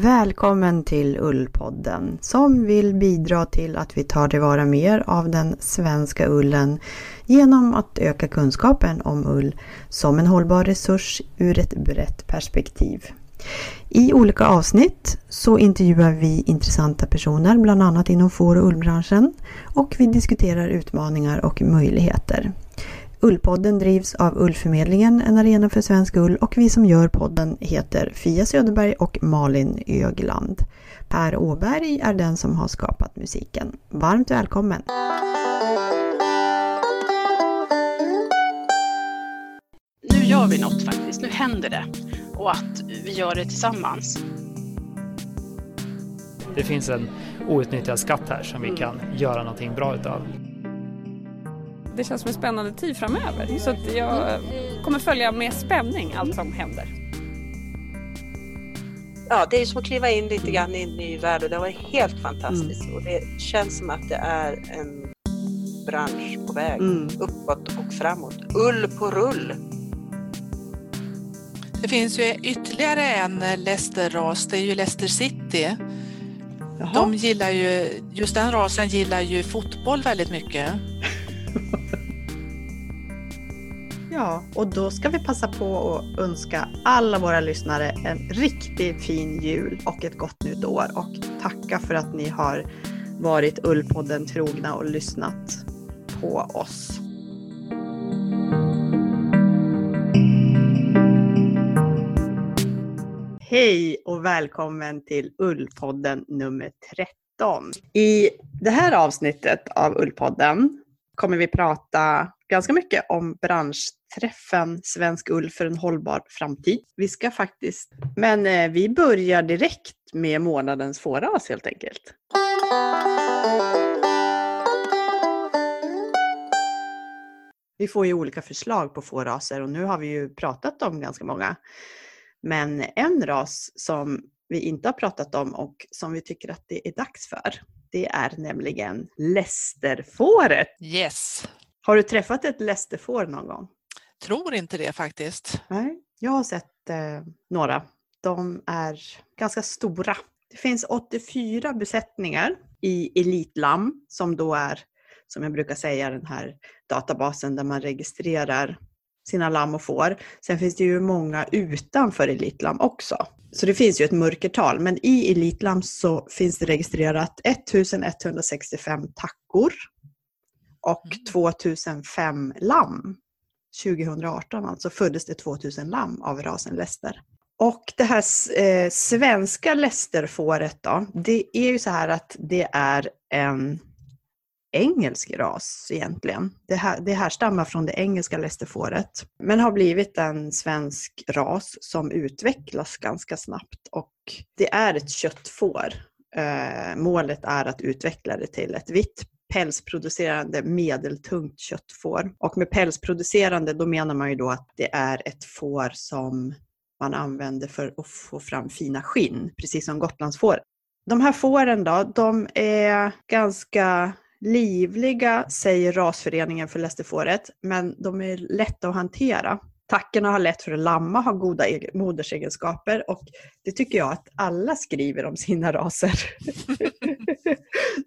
Välkommen till Ullpodden som vill bidra till att vi tar tillvara mer av den svenska ullen genom att öka kunskapen om ull som en hållbar resurs ur ett brett perspektiv. I olika avsnitt så intervjuar vi intressanta personer, bland annat inom får och ullbranschen och vi diskuterar utmaningar och möjligheter. Ullpodden drivs av Ullförmedlingen, en arena för svensk ull och vi som gör podden heter Fia Söderberg och Malin Ögland. Per Åberg är den som har skapat musiken. Varmt välkommen! Nu gör vi något faktiskt, nu händer det och att vi gör det tillsammans. Det finns en outnyttjad skatt här som vi kan göra någonting bra utav det känns som en spännande tid framöver. Så att jag kommer följa med spänning allt som händer. Ja, det är som att kliva in lite grann i en ny värld och det var helt fantastiskt. Mm. Och det känns som att det är en bransch på väg mm. uppåt och framåt. Ull på rull! Det finns ju ytterligare en Leicester-ras, det är ju Leicester City. Jaha. De gillar ju, just den rasen gillar ju fotboll väldigt mycket. Ja, och då ska vi passa på att önska alla våra lyssnare en riktigt fin jul och ett gott nytt år och tacka för att ni har varit Ullpodden trogna och lyssnat på oss. Hej och välkommen till Ullpodden nummer 13. I det här avsnittet av Ullpodden kommer vi prata ganska mycket om branschträffen Svensk ull för en hållbar framtid. Vi ska faktiskt, men eh, vi börjar direkt med månadens fåras helt enkelt. Vi får ju olika förslag på fåraser och nu har vi ju pratat om ganska många. Men en ras som vi inte har pratat om och som vi tycker att det är dags för, det är nämligen lästerfåret. Yes. Har du träffat ett lästerfår någon gång? Tror inte det faktiskt. Nej, jag har sett eh, några. De är ganska stora. Det finns 84 besättningar i Elitlam som då är, som jag brukar säga, den här databasen där man registrerar sina lamm och får. Sen finns det ju många utanför Elitlam också. Så det finns ju ett mörkertal, men i Elitlam så finns det registrerat 1165 tackor och 2005 mm. lamm. 2018 alltså föddes det 2000 lamm av rasen Leicester. Och det här eh, svenska lästerfåret då, det är ju så här att det är en engelsk ras egentligen. Det här, det här stammar från det engelska lästerfåret, men har blivit en svensk ras som utvecklas ganska snabbt och det är ett köttfår. Eh, målet är att utveckla det till ett vitt pälsproducerande medeltungt köttfår. Och med pälsproducerande då menar man ju då att det är ett får som man använder för att få fram fina skinn, precis som Gotlandsfår. De här fåren då, de är ganska livliga, säger rasföreningen för lästerfåret, men de är lätta att hantera. Tackorna har lätt för att lamma, har goda modersegenskaper och det tycker jag att alla skriver om sina raser.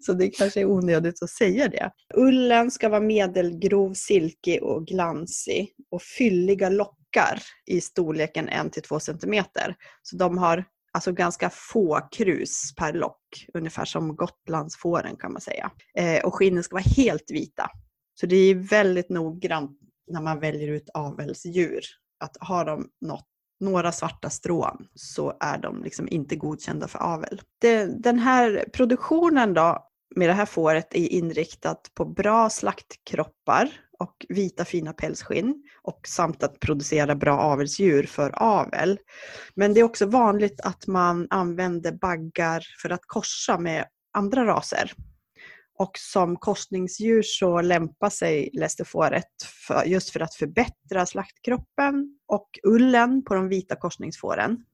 Så det kanske är onödigt att säga det. Ullen ska vara medelgrov, silkig och glansig och fylliga lockar i storleken 1-2 cm. Så de har alltså ganska få krus per lock, ungefär som Gotlandsfåren kan man säga. Eh, och skinnen ska vara helt vita. Så det är väldigt noggrant när man väljer ut avelsdjur. Att har de något, några svarta strån så är de liksom inte godkända för avel. Det, den här produktionen då med det här fåret är inriktat på bra slaktkroppar och vita fina pälsskinn och samt att producera bra avelsdjur för avel. Men det är också vanligt att man använder baggar för att korsa med andra raser. Och som korsningsdjur så lämpar sig lästerfåret för, just för att förbättra slaktkroppen och ullen på de vita korsningsfåren.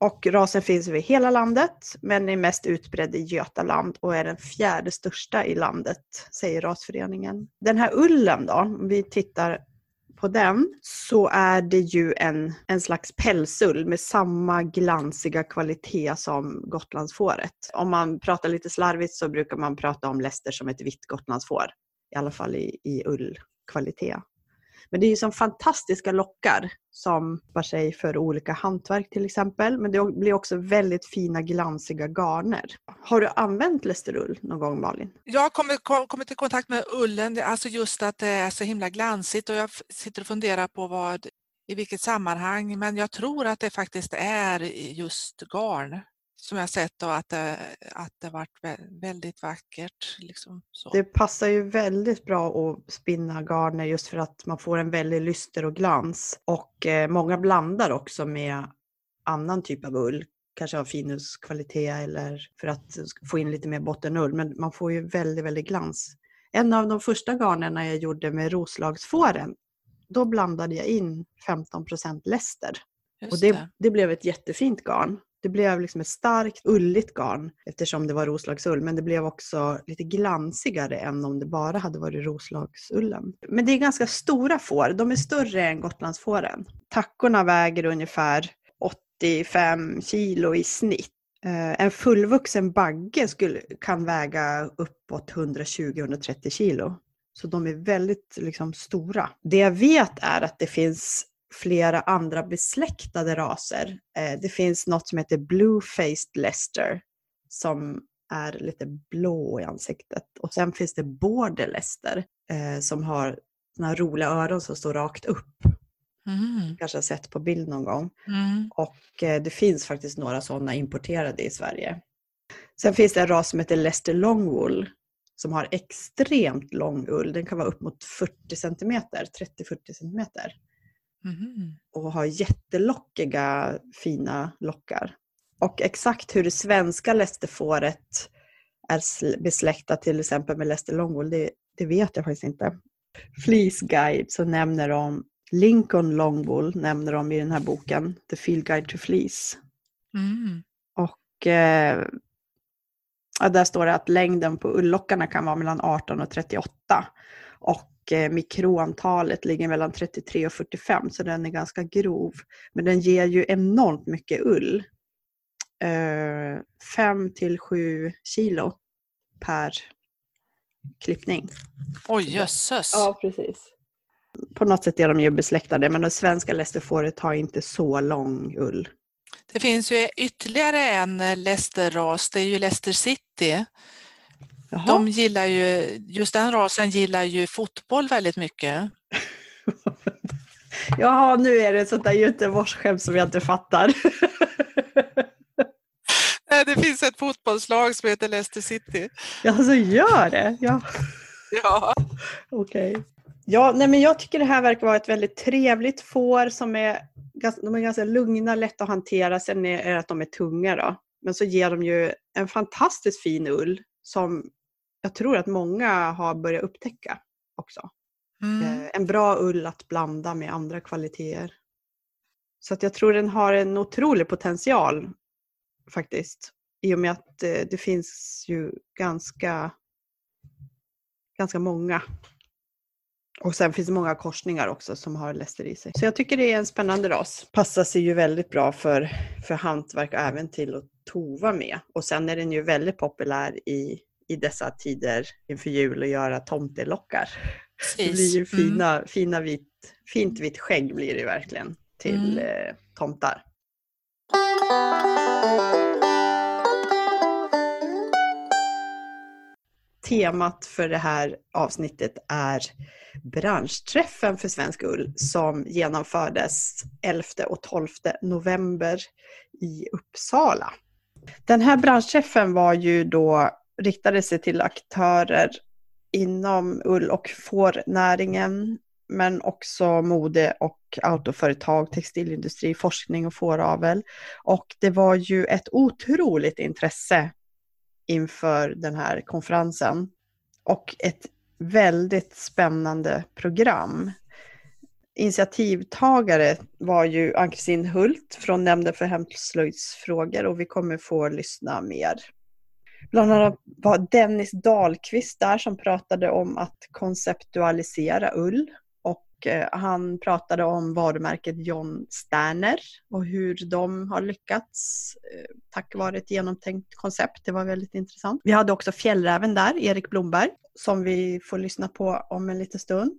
Och rasen finns över hela landet men är mest utbredd i Götaland och är den fjärde största i landet, säger rasföreningen. Den här ullen då, om vi tittar på den så är det ju en, en slags pälsull med samma glansiga kvalitet som gotlandsfåret. Om man pratar lite slarvigt så brukar man prata om läster som ett vitt gotlandsfår. I alla fall i, i ullkvalitet. Men det är ju som fantastiska lockar som par sig för olika hantverk till exempel. Men det blir också väldigt fina glansiga garner. Har du använt lästerull någon gång Malin? Jag har kommit, kommit i kontakt med ullen, alltså just att det är så himla glansigt och jag sitter och funderar på vad i vilket sammanhang, men jag tror att det faktiskt är just garn som jag sett och att det, att det varit väldigt vackert. Liksom det passar ju väldigt bra att spinna garner just för att man får en väldig lyster och glans. Och eh, många blandar också med annan typ av ull, kanske av finuskvalitet eller för att få in lite mer bottenull. Men man får ju väldigt, väldigt glans. En av de första garnerna jag gjorde med roslagsfåren, då blandade jag in 15 läster. och det, det. det blev ett jättefint garn. Det blev liksom ett starkt ulligt garn eftersom det var roslagsull men det blev också lite glansigare än om det bara hade varit roslagsullen. Men det är ganska stora får, de är större än gotlandsfåren. Tackorna väger ungefär 85 kilo i snitt. Eh, en fullvuxen bagge skulle, kan väga uppåt 120-130 kilo. Så de är väldigt liksom, stora. Det jag vet är att det finns flera andra besläktade raser. Eh, det finns något som heter Blue-faced Leicester som är lite blå i ansiktet. Och sen finns det Border Leicester eh, som har såna roliga öron som står rakt upp. Mm. Kanske har sett på bild någon gång. Mm. Och eh, det finns faktiskt några sådana importerade i Sverige. Sen finns det en ras som heter Leicester Longwool som har extremt lång ull. Den kan vara upp mot 40 cm, 30-40 cm. Mm. Och har jättelockiga fina lockar. Och exakt hur det svenska lästerfåret är besläktat till exempel med Lester Longwool, det, det vet jag faktiskt inte. Fleece Guide så nämner de Lincoln Longwool nämner de i den här boken, The Field Guide to Fleece. Mm. Och eh, där står det att längden på ullockarna kan vara mellan 18 och 38. Och Eh, mikroantalet ligger mellan 33 och 45 så den är ganska grov. Men den ger ju enormt mycket ull. 5 eh, till 7 kilo per klippning. Oj jösses! Ja, precis. På något sätt är de ju besläktade men det svenska lästerfåret har inte så lång ull. Det finns ju ytterligare en lästerras, det är ju Leicester City Jaha. De gillar ju, just den rasen gillar ju fotboll väldigt mycket. Jaha, nu är det ett sånt där Göteborgsskämt som jag inte fattar. det finns ett fotbollslag som heter Leicester City. Ja, så gör det? Ja. ja. Okej. Okay. Ja, nej, men jag tycker det här verkar vara ett väldigt trevligt får som är, de är ganska lugna, lätta att hantera. Sen är det att de är tunga då. Men så ger de ju en fantastiskt fin ull som jag tror att många har börjat upptäcka också. Mm. Eh, en bra ull att blanda med andra kvaliteter. Så att jag tror den har en otrolig potential faktiskt. I och med att eh, det finns ju ganska, ganska många. Och sen finns det många korsningar också som har läster i sig. Så jag tycker det är en spännande ras. Passar sig ju väldigt bra för, för hantverk och även till att tova med. Och sen är den ju väldigt populär i i dessa tider inför jul och göra tomtelockar. Det blir ju fina, mm. fina vit, fint vitt skägg blir det verkligen till mm. eh, tomtar. Temat för det här avsnittet är branschträffen för svensk ull som genomfördes 11 och 12 november i Uppsala. Den här branschträffen var ju då riktade sig till aktörer inom ull och fårnäringen, men också mode och autoföretag, textilindustri, forskning och fåravel. Och det var ju ett otroligt intresse inför den här konferensen och ett väldigt spännande program. Initiativtagare var ju Ann-Kristin Hult från Nämnden för hemslöjdsfrågor och vi kommer få lyssna mer Bland annat var Dennis Dahlqvist där som pratade om att konceptualisera ull och eh, han pratade om varumärket John Sterner och hur de har lyckats eh, tack vare ett genomtänkt koncept. Det var väldigt intressant. Vi hade också Fjällräven där, Erik Blomberg, som vi får lyssna på om en liten stund.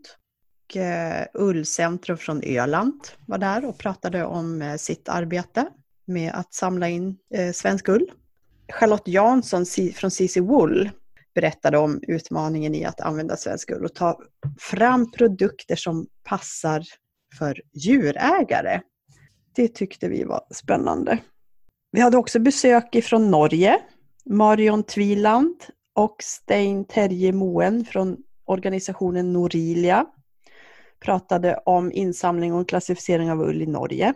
Och eh, Ullcentrum från Öland var där och pratade om sitt arbete med att samla in svensk ull. Charlotte Jansson från CC Wool berättade om utmaningen i att använda svensk ull och ta fram produkter som passar för djurägare. Det tyckte vi var spännande. Vi hade också besök ifrån Norge. Marion Tviland och Stein Terje Moen från organisationen Norilia pratade om insamling och klassificering av ull i Norge.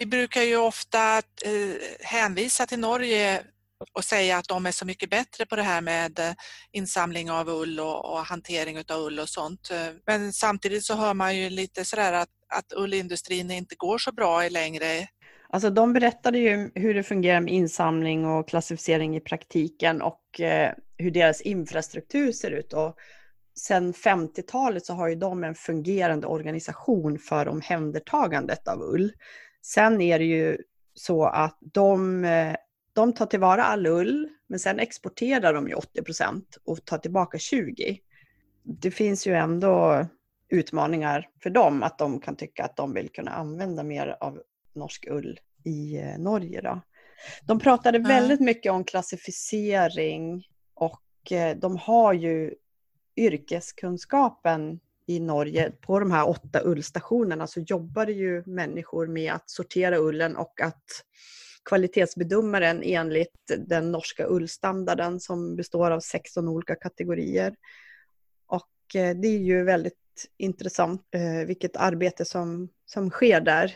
Vi brukar ju ofta eh, hänvisa till Norge och säga att de är så mycket bättre på det här med eh, insamling av ull och, och hantering av ull och sånt. Men samtidigt så hör man ju lite sådär att, att ullindustrin inte går så bra längre. Alltså de berättade ju hur det fungerar med insamling och klassificering i praktiken och eh, hur deras infrastruktur ser ut. Och sen 50-talet så har ju de en fungerande organisation för omhändertagandet av ull. Sen är det ju så att de eh, de tar tillvara all ull, men sen exporterar de ju 80 procent och tar tillbaka 20. Det finns ju ändå utmaningar för dem att de kan tycka att de vill kunna använda mer av norsk ull i eh, Norge. Då. De pratade mm. väldigt mycket om klassificering och eh, de har ju yrkeskunskapen i Norge. På de här åtta ullstationerna så jobbar det ju människor med att sortera ullen och att kvalitetsbedöma den enligt den norska ullstandarden som består av 16 olika kategorier. Och eh, det är ju väldigt intressant eh, vilket arbete som, som sker där.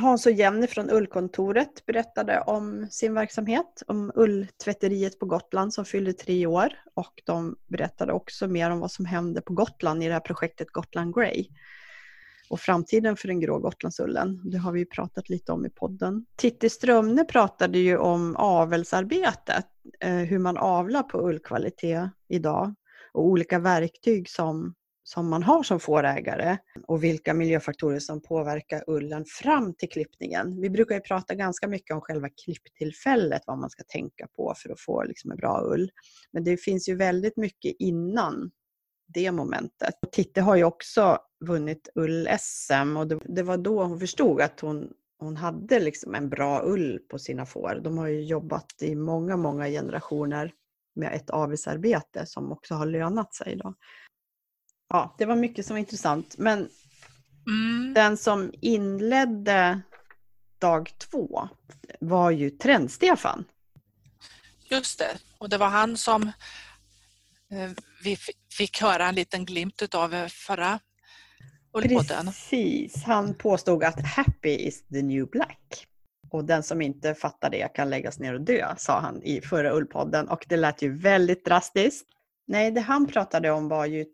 Hans och Jenny från Ullkontoret berättade om sin verksamhet, om ulltvätteriet på Gotland som fyllde tre år och de berättade också mer om vad som hände på Gotland i det här projektet Gotland Grey och framtiden för den grå Gotlandsullen. Det har vi pratat lite om i podden. Titti Strömne pratade ju om avelsarbetet, eh, hur man avlar på ullkvalitet idag och olika verktyg som, som man har som fårägare och vilka miljöfaktorer som påverkar ullen fram till klippningen. Vi brukar ju prata ganska mycket om själva klipptillfället, vad man ska tänka på för att få liksom en bra ull. Men det finns ju väldigt mycket innan det momentet. Titte har ju också vunnit ull-SM och det, det, var då hon förstod att hon, hon hade liksom en bra ull på sina får. De har ju jobbat i många, många generationer med ett avelsarbete som också har lönat sig. Då. Ja, det var mycket som var intressant. Men mm. den som inledde dag två var ju Trend-Stefan. Just det, och det var han som eh, vi fick höra en liten glimt av eh, förra Ullpodden. Precis, han påstod att happy is the new black. Och den som inte fattar det kan läggas ner och dö, sa han i förra Ullpodden. Och det lät ju väldigt drastiskt. Nej, det han pratade om var ju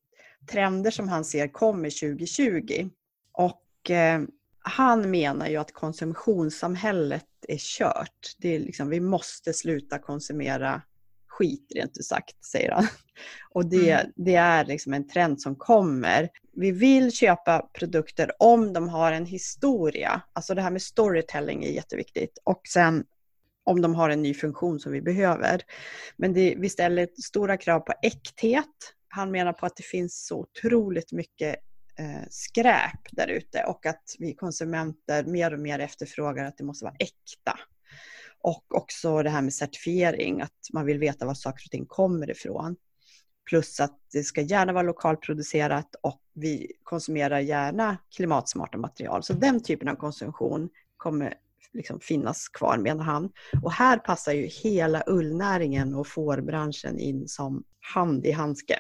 trender som han ser kommer 2020. Och eh, han menar ju att konsumtionssamhället är kört. Det är liksom, vi måste sluta konsumera skit rent ut sagt, säger han. Och det, mm. det är liksom en trend som kommer. Vi vill köpa produkter om de har en historia. Alltså det här med storytelling är jätteviktigt. Och sen om de har en ny funktion som vi behöver. Men det, vi ställer stora krav på äkthet. Han menar på att det finns så otroligt mycket eh, skräp där ute och att vi konsumenter mer och mer efterfrågar att det måste vara äkta. Och också det här med certifiering, att man vill veta var saker och ting kommer ifrån. Plus att det ska gärna vara lokalproducerat och vi konsumerar gärna klimatsmarta material. Så den typen av konsumtion kommer liksom finnas kvar menar han. Och här passar ju hela ullnäringen och fårbranschen in som hand i handske.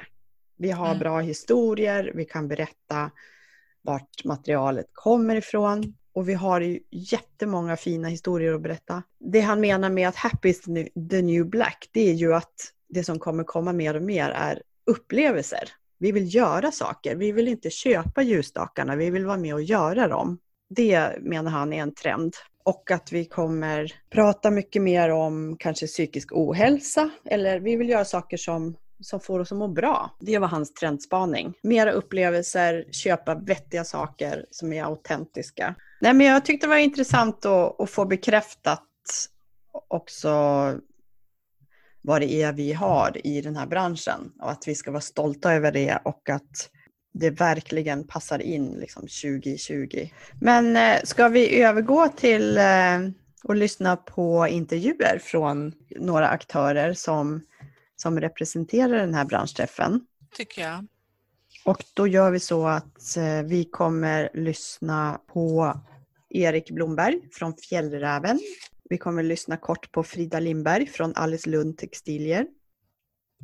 Vi har mm. bra historier, vi kan berätta vart materialet kommer ifrån. Och vi har ju jättemånga fina historier att berätta. Det han menar med att happy is the new black, det är ju att det som kommer komma mer och mer är upplevelser. Vi vill göra saker. Vi vill inte köpa ljusstakarna, vi vill vara med och göra dem. Det menar han är en trend. Och att vi kommer prata mycket mer om kanske psykisk ohälsa. Eller vi vill göra saker som som får oss att må bra. Det var hans trendspaning. Mera upplevelser, köpa vettiga saker som är autentiska. Nej, men jag tyckte det var intressant att, att få bekräftat också vad det är vi har i den här branschen och att vi ska vara stolta över det och att det verkligen passar in liksom 2020. Men eh, ska vi övergå till eh, att lyssna på intervjuer från några aktörer som, som representerar den här branschträffen? Tycker jag. Och då gör vi så att eh, vi kommer lyssna på Erik Blomberg från Fjällräven. Vi kommer lyssna kort på Frida Lindberg från Alice Lund Textilier.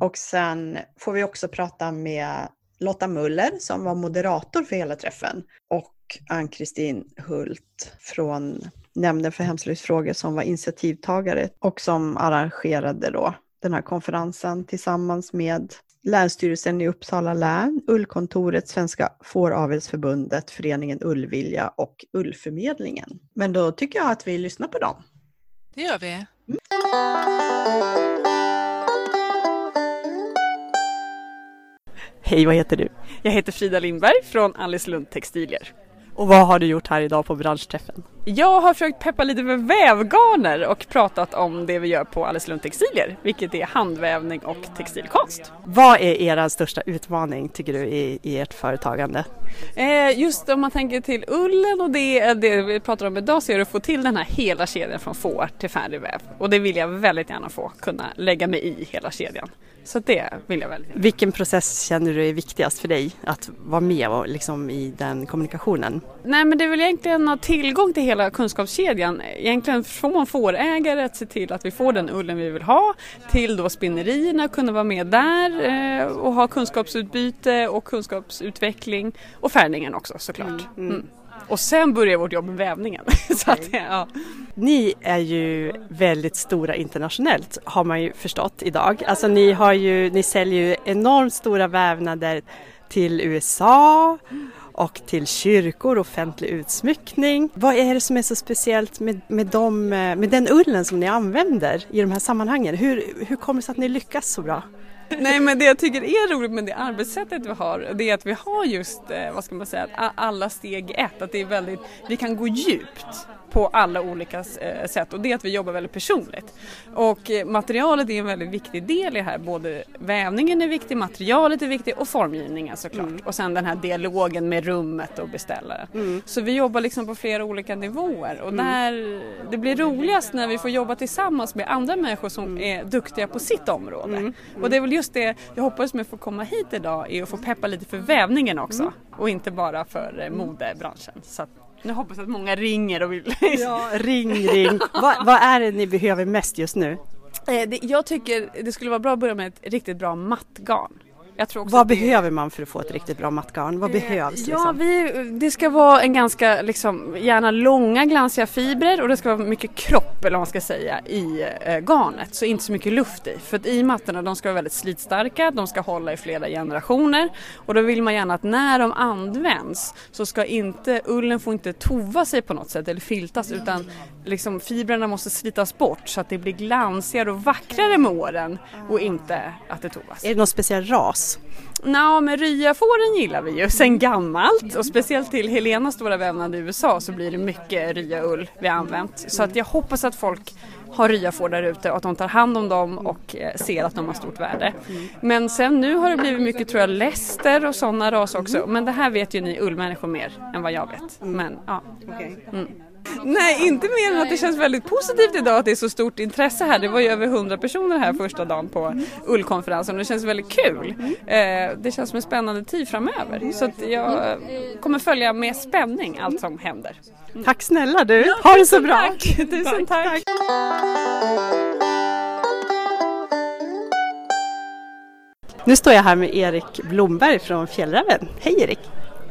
Och sen får vi också prata med Lotta Muller som var moderator för hela träffen och Ann-Kristin Hult från Nämnden för hemslöjdsfrågor som var initiativtagare och som arrangerade då den här konferensen tillsammans med Länsstyrelsen i Uppsala län, Ullkontoret, Svenska Fåravelsförbundet, Föreningen Ullvilja och Ullförmedlingen. Men då tycker jag att vi lyssnar på dem. Det gör vi. Mm. Hej, vad heter du? Jag heter Frida Lindberg från Alice Lund Textilier. Och vad har du gjort här idag på branschträffen? Jag har försökt peppa lite för vävgarner och pratat om det vi gör på Alice Lund Textilier, vilket är handvävning och textilkonst. Vad är er största utmaning tycker du i, i ert företagande? Eh, just om man tänker till ullen och det, det vi pratar om idag så är det att få till den här hela kedjan från får till färdig väv. Och det vill jag väldigt gärna få kunna lägga mig i hela kedjan. Så det vill jag väldigt Vilken process känner du är viktigast för dig att vara med och liksom i den kommunikationen? Nej men det är väl egentligen att ha tillgång till hela kunskapskedjan. Egentligen från fårägare att se till att vi får den ullen vi vill ha till då spinnerierna, kunna vara med där eh, och ha kunskapsutbyte och kunskapsutveckling och färgningen också såklart. Mm. Mm. mm. Och sen börjar vårt jobb med vävningen. Okay. att, ja. Ni är ju väldigt stora internationellt har man ju förstått idag. Alltså ni, har ju, ni säljer ju enormt stora vävnader till USA och till kyrkor, offentlig utsmyckning. Vad är det som är så speciellt med, med, dem, eh, med den ullen som ni använder i de här sammanhangen? Hur, hur kommer det sig att ni lyckas så bra? Nej men det jag tycker är roligt med det arbetssättet vi har det är att vi har just, eh, vad ska man säga, alla steg ett. Att det är väldigt, vi kan gå djupt på alla olika eh, sätt och det är att vi jobbar väldigt personligt. Och eh, materialet är en väldigt viktig del i det här. Både vävningen är viktig, materialet är viktigt och formgivningen såklart. Mm. Och sen den här dialogen med rummet och beställaren. Mm. Så vi jobbar liksom på flera olika nivåer och mm. där, det blir roligast när vi får jobba tillsammans med andra människor som mm. är duktiga på sitt område. Mm. Och det är väl just det jag hoppas med att få komma hit idag är att få peppa lite för vävningen också mm. och inte bara för eh, modebranschen. Så nu hoppas jag att många ringer och vill... Ja, ring, ring. vad, vad är det ni behöver mest just nu? Eh, jag tycker det skulle vara bra att börja med ett riktigt bra mattgarn. Vad behöver man för att få ett riktigt bra mattgarn? Vad eh, behövs? Ja, liksom? vi, det ska vara en ganska, liksom, gärna långa glansiga fibrer och det ska vara mycket kropp eller vad man ska säga i eh, garnet. Så inte så mycket luft i. För att i mattorna de ska vara väldigt slitstarka, de ska hålla i flera generationer och då vill man gärna att när de används så ska inte, ullen får inte tova sig på något sätt eller filtas utan liksom, fibrerna måste slitas bort så att det blir glansigare och vackrare med åren och inte att det tovas. Är det någon speciell ras? Ja, men ryafåren gillar vi ju sen gammalt och speciellt till Helenas stora vävnad i USA så blir det mycket ryaull vi har använt. Så att jag hoppas att folk har ryafår där ute och att de tar hand om dem och eh, ser att de har stort värde. Men sen nu har det blivit mycket tror jag läster och sådana ras också. Men det här vet ju ni ullmänniskor mer än vad jag vet. Men ja. Mm. Nej, inte mer än att det känns väldigt positivt idag att det är så stort intresse här. Det var ju över 100 personer här första dagen på ullkonferensen och det känns väldigt kul. Eh, det känns som en spännande tid framöver så att jag kommer följa med spänning allt som händer. Tack snälla du, ha det så bra! Tack. Tusen tack. Nu står jag här med Erik Blomberg från Fjällräven. Hej Erik!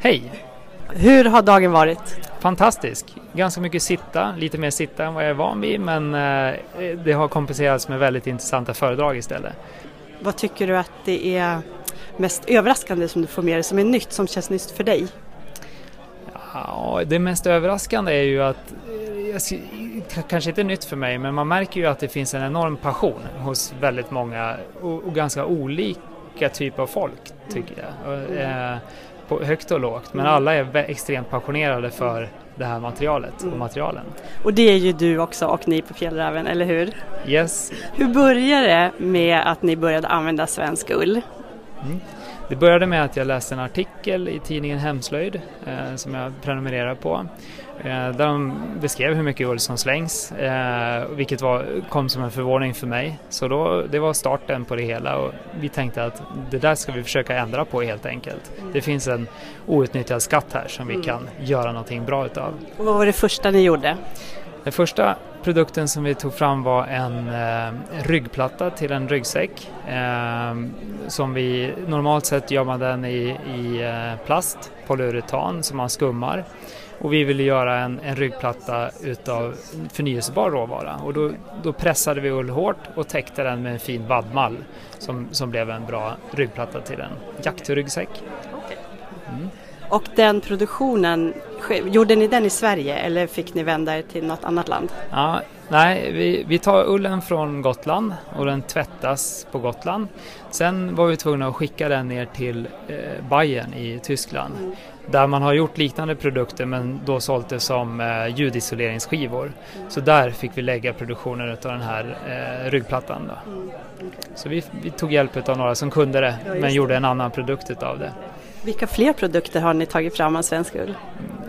Hej! Hur har dagen varit? Fantastisk! Ganska mycket sitta, lite mer sitta än vad jag är van vid men eh, det har kompenserats med väldigt intressanta föredrag istället. Vad tycker du att det är mest överraskande som du får med dig som är nytt, som känns nytt för dig? Ja, det mest överraskande är ju att eh, kanske inte nytt för mig, men man märker ju att det finns en enorm passion hos väldigt många och, ganska olika typer av folk tycker jag. Eh, på högt och lågt men alla är extremt passionerade för det här materialet och materialen. Och det är ju du också och ni på Fjällräven, eller hur? Yes. Hur började det med att ni började använda svensk ull? Mm. Det började med att jag läste en artikel i tidningen Hemslöjd eh, som jag prenumererar på där de beskrev hur mycket ull som slängs, eh, vilket var, kom som en förvåning för mig. Så då, det var starten på det hela och vi tänkte att det där ska vi försöka ändra på helt enkelt. Det finns en outnyttjad skatt här som vi mm. kan göra någonting bra utav. Och vad var det första ni gjorde? Den första produkten som vi tog fram var en eh, ryggplatta till en ryggsäck. Eh, som vi normalt sett gör man den i, i eh, plast, polyuretan som man skummar och vi ville göra en, en ryggplatta utav förnyelsebar råvara och då, då, pressade vi ull hårt och täckte den med en fin vaddmall som, som blev en bra ryggplatta till en jaktryggsäck. Mm. Och den produktionen, gjorde ni den i Sverige eller fick ni vända er till något annat land? Ja, nej, vi, vi tar ullen från Gotland och den tvättas på Gotland. Sen var vi tvungna att skicka den ner till eh, Bayern i Tyskland. Mm där man har gjort liknande produkter men då sålt det som eh, ljudisoleringsskivor. Så där fick vi lägga produktionen av den här eh, ryggplattan. Då. Mm, okay. Så vi, vi, tog hjälp av några som kunde det ja, men gjorde en annan produkt av det. Vilka fler produkter har ni tagit fram av svensk ull?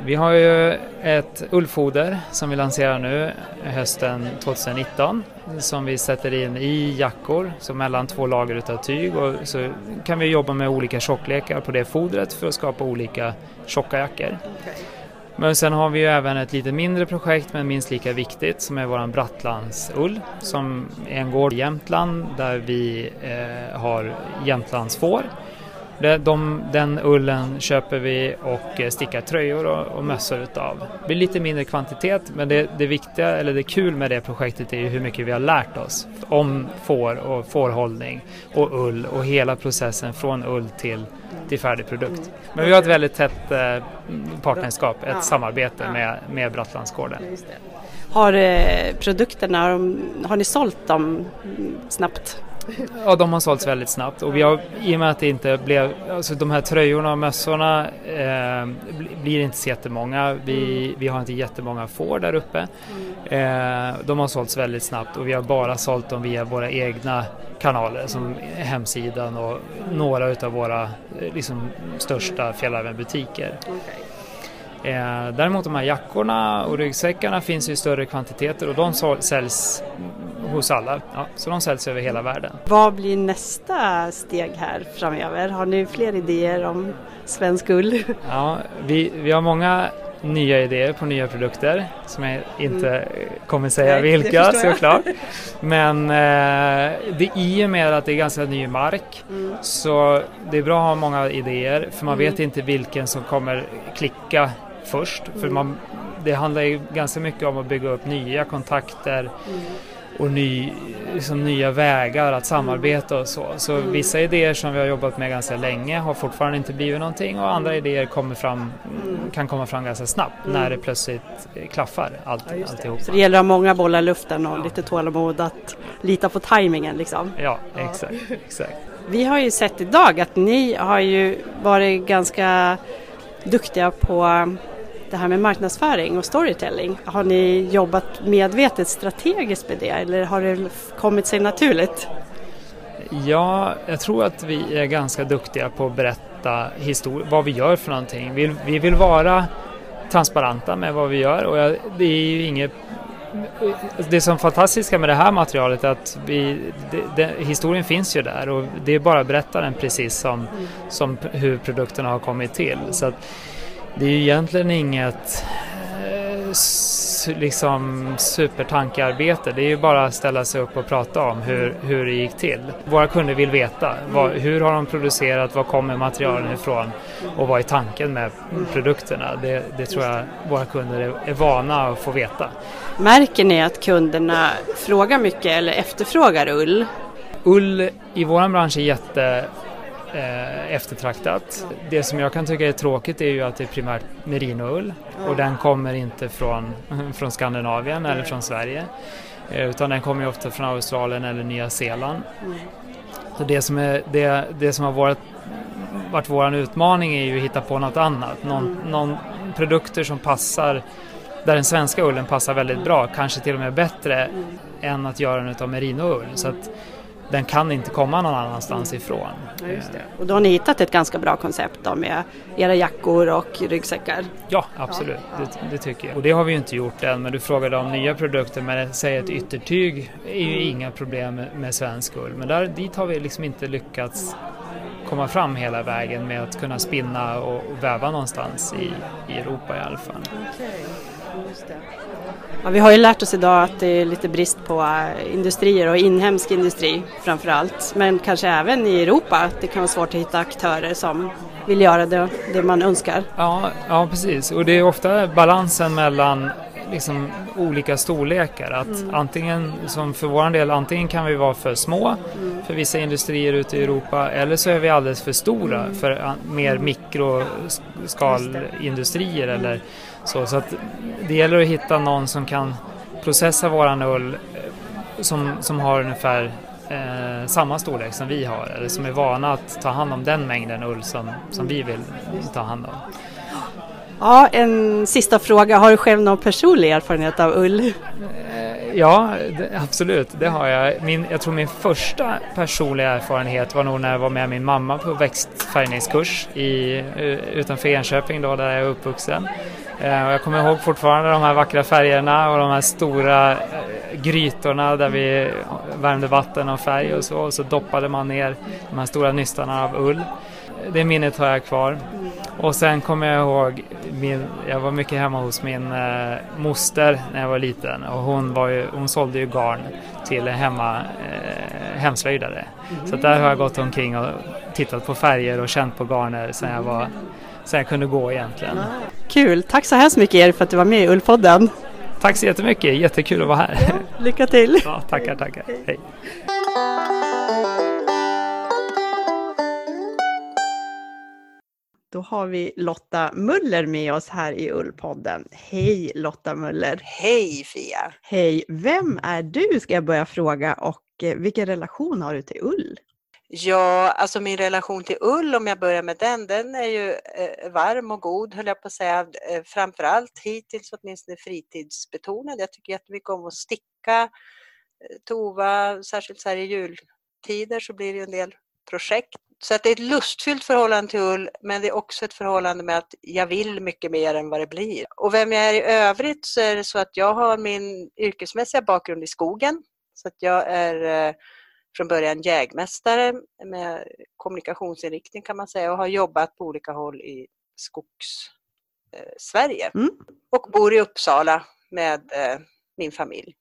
Vi har ju ett ullfoder som vi lanserar nu hösten 2019 som vi sätter in i jackor, så mellan två lager utav tyg och så kan vi jobba med olika tjocklekar på det fodret för att skapa olika tjocka jackor. Men sen har vi ju även ett lite mindre projekt men minst lika viktigt som är våran Brattlandsull som är en gård i Jämtland där vi eh, har Jämtlandsfår det, de, den ullen köper vi och eh, stickar tröjor och, och mössor utav. Det blir lite mindre kvantitet men det, det viktiga, eller det kul med det projektet är ju hur mycket vi har lärt oss om får och fårhållning och ull och hela processen från ull till, till färdig produkt. Men vi har ett väldigt tätt eh, partnerskap, ett samarbete med, med Brattlandsgården. Har eh, produkterna, har, har ni sålt dem snabbt? Ja, de har sålts väldigt snabbt och vi har, i och med att det inte blev, alltså de här tröjorna och mössorna eh, blir inte så jättemånga. Vi, mm. vi har inte jättemånga får där uppe. Mm. Eh, de har sålts väldigt snabbt och vi har bara sålt dem via våra egna kanaler som hemsidan och några utav våra eh, liksom, största fjällävenbutiker. Okay. Eh, däremot de här jackorna och ryggsäckarna finns i större kvantiteter och de säljs hos alla. Ja, så de säljs över hela världen. Vad blir nästa steg här framöver? Har ni fler idéer om svensk ull? Ja, vi, vi har många nya idéer på nya produkter som jag inte mm. kommer säga Nej, vilka såklart. Men eh, det i och med att det är ganska ny mark mm. så det är bra att ha många idéer för man mm. vet inte vilken som kommer klicka först. För mm. man, det handlar ju ganska mycket om att bygga upp nya kontakter mm. och ny, liksom nya vägar att samarbeta och så. Så mm. vissa idéer som vi har jobbat med ganska länge har fortfarande inte blivit någonting och andra idéer kommer fram, kan komma fram ganska snabbt när det plötsligt klaffar allt, ja, alltihop. Så det gäller att ha många bollar i luften och lite tålamod att lita på tajmingen liksom? Ja, exakt. exakt. Vi har ju sett idag att ni har ju varit ganska duktiga på det här med marknadsföring och storytelling. Har ni jobbat medvetet strategiskt med det eller har det kommit sig naturligt? Ja, jag tror att vi är ganska duktiga på att berätta vad vi gör för någonting. Vi, vi vill vara transparenta med vad vi gör och jag, det är ju inget det som är fantastiska med det här materialet är att vi, det, det, historien finns ju där och det är bara att berätta den precis som, som hur produkterna har kommit till. Så att, det är ju egentligen inget eh, liksom supertankearbete. Det är ju bara att ställa sig upp och prata om hur, hur det gick till. Våra kunder vill veta vad, hur har de producerat, var kommer materialen ifrån och vad är tanken med produkterna. Det, det tror jag våra kunder är, är vana att få veta. Märker ni att kunderna frågar mycket eller efterfrågar ull? Ull i vår bransch är jätte eftertraktat. Det som jag kan tycka är tråkigt är ju att det är primärt merinoull och den kommer inte från, från Skandinavien eller från Sverige eh, utan den kommer ju ofta från Australien eller Nya Zeeland. Så det som, är, det, det som har varit, varit vår utmaning är ju att hitta på något annat. Någon, någon produkter som passar där den svenska ullen passar väldigt bra, kanske till och med bättre än att göra den av merinoull. Så att den kan inte komma någon annanstans ifrån. Ja, och då har ni hittat ett ganska bra koncept då med era jackor och ryggsäckar? Ja, absolut. Ja. Det, det, tycker jag. Och det har vi ju inte gjort än, men du frågade om nya produkter. Men säg ett yttertyg är ju inga problem med, med svensk ull. Men där, dit har vi liksom inte lyckats komma fram hela vägen med att kunna spinna och, och väva någonstans i, i Europa i alla fall. Okay. Ja, vi har ju lärt oss idag att det är lite brist på äh, industrier och inhemsk industri framför allt. Men kanske även i Europa att det kan vara svårt att hitta aktörer som vill göra det, det man önskar. Ja, ja, precis. Och det är ofta balansen mellan liksom olika storlekar. Att mm. antingen, som för vår del, antingen kan vi vara för små mm. för vissa industrier ute i Europa eller så är vi alldeles för stora mm. för mer mikroskalindustrier eller så. Så att det gäller att hitta någon som kan processa våran ull eh, som, som har ungefär eh, samma storlek som vi har eller som är vana att ta hand om den mängden ull som, som vi vill ta hand om. Ja, en sista fråga. Har du själv någon personlig erfarenhet av ull? Eh, ja, det, absolut. Det har jag. Min, jag tror min första personliga erfarenhet var nog när jag var med min mamma på växtfärgningskurs i, eh, utanför Enköping då, där jag är uppvuxen. Eh, jag kommer ihåg fortfarande de här vackra färgerna och de här stora eh, grytorna där vi värmde vatten och färg och så. Och så doppade man ner de här stora nystarna av ull. Det minnet har jag kvar. Och sen kommer jag ihåg, min, jag var mycket hemma hos min eh, moster när jag var liten och hon, var ju, hon sålde ju garn till hemma, eh, hemslöjdare. Så där har jag gått omkring och tittat på färger och känt på garner sen jag, var, sen jag kunde gå egentligen. Kul! Tack så hemskt mycket er för att du var med i Ullpodden. Tack så jättemycket, jättekul att vara här. Ja, lycka till! Ja, tackar, tackar. Hej. Då har vi Lotta Muller med oss här i Ullpodden. Hej Lotta Muller! Hej Fia! Hej! Vem är du ska jag börja fråga och eh, vilken relation har du till ull? Ja, alltså min relation till ull, om jag börjar med den, den är ju eh, varm och god höll jag på att säga. Eh, framförallt hittills åtminstone fritidsbetonad. Jag tycker jättemycket om att sticka, eh, tova, särskilt så här i jultider så blir det ju en del projekt så att det är ett lustfyllt förhållande till ull, men det är också ett förhållande med att jag vill mycket mer än vad det blir. Och vem jag är i övrigt så är det så att jag har min yrkesmässiga bakgrund i skogen. Så att jag är eh, från början jägmästare med kommunikationsinriktning kan man säga och har jobbat på olika håll i skogs-Sverige. Eh, mm. Och bor i Uppsala med eh, min familj.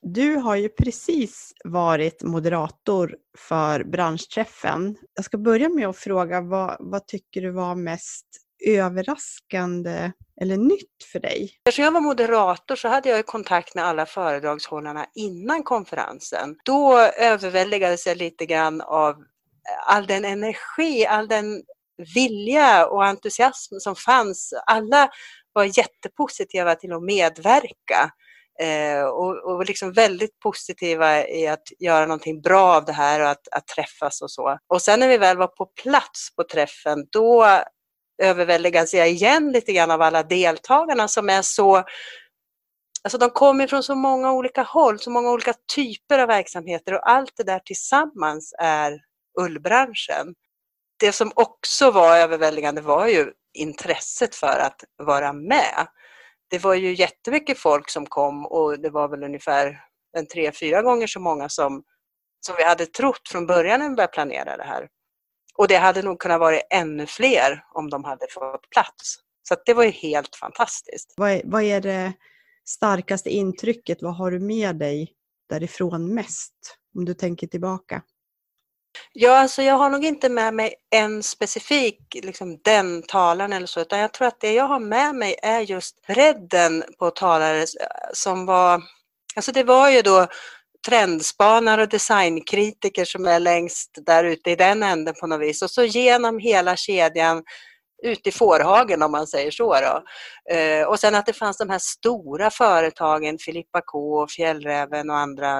Du har ju precis varit moderator för branschträffen. Jag ska börja med att fråga vad, vad tycker du var mest överraskande eller nytt för dig? Eftersom jag var moderator så hade jag kontakt med alla föredragshållarna innan konferensen. Då överväldigades jag lite grann av eh, all den energi, all den vilja och entusiasm som fanns. Alla var jättepositiva till att medverka. Eh, och, och liksom väldigt positiva i att göra någonting bra av det här och att, att träffas och så. Och sen när vi väl var på plats på träffen, då överväldigas jag igen lite grann av alla deltagarna som är så Alltså de kommer från så många olika håll, så många olika typer av verksamheter och allt det där tillsammans är ullbranschen. Det som också var överväldigande var ju intresset för att vara med det var ju jättemycket folk som kom och det var väl ungefär en tre, fyra gånger så många som, som vi hade trott från början när vi började planera det här. Och det hade nog kunnat vara ännu fler om de hade fått plats. Så det var ju helt fantastiskt. Vad är, vad är det starkaste intrycket? Vad har du med dig därifrån mest? Om du tänker tillbaka. Ja, alltså jag har nog inte med mig en specifik, liksom den talaren eller så, utan jag tror att det jag har med mig är just bredden på talare som var, alltså det var ju då trendspanare och designkritiker som är längst där ute i den änden på något vis och så genom hela kedjan ut i fårhagen om man säger så. Då. Eh, och sen att det fanns de här stora företagen, Filippa K, Fjällräven och andra,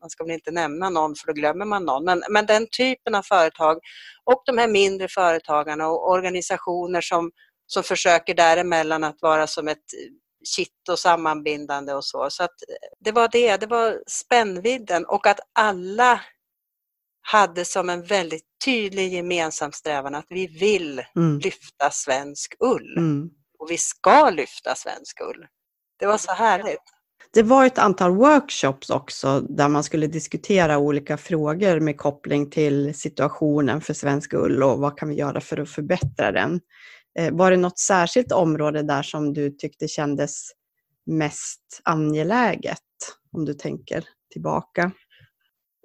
man ska väl inte nämna någon för då glömmer man någon, men, men den typen av företag och de här mindre företagarna och organisationer som, som försöker däremellan att vara som ett kitt och sammanbindande och så. Så att det var det, det var spännvidden och att alla hade som en väldigt tydlig gemensam strävan att vi vill mm. lyfta svensk ull. Mm. Och vi ska lyfta svensk ull. Det var så härligt. Det var ett antal workshops också där man skulle diskutera olika frågor med koppling till situationen för svensk ull och vad kan vi göra för att förbättra den. Eh, var det något särskilt område där som du tyckte kändes mest angeläget om du tänker tillbaka?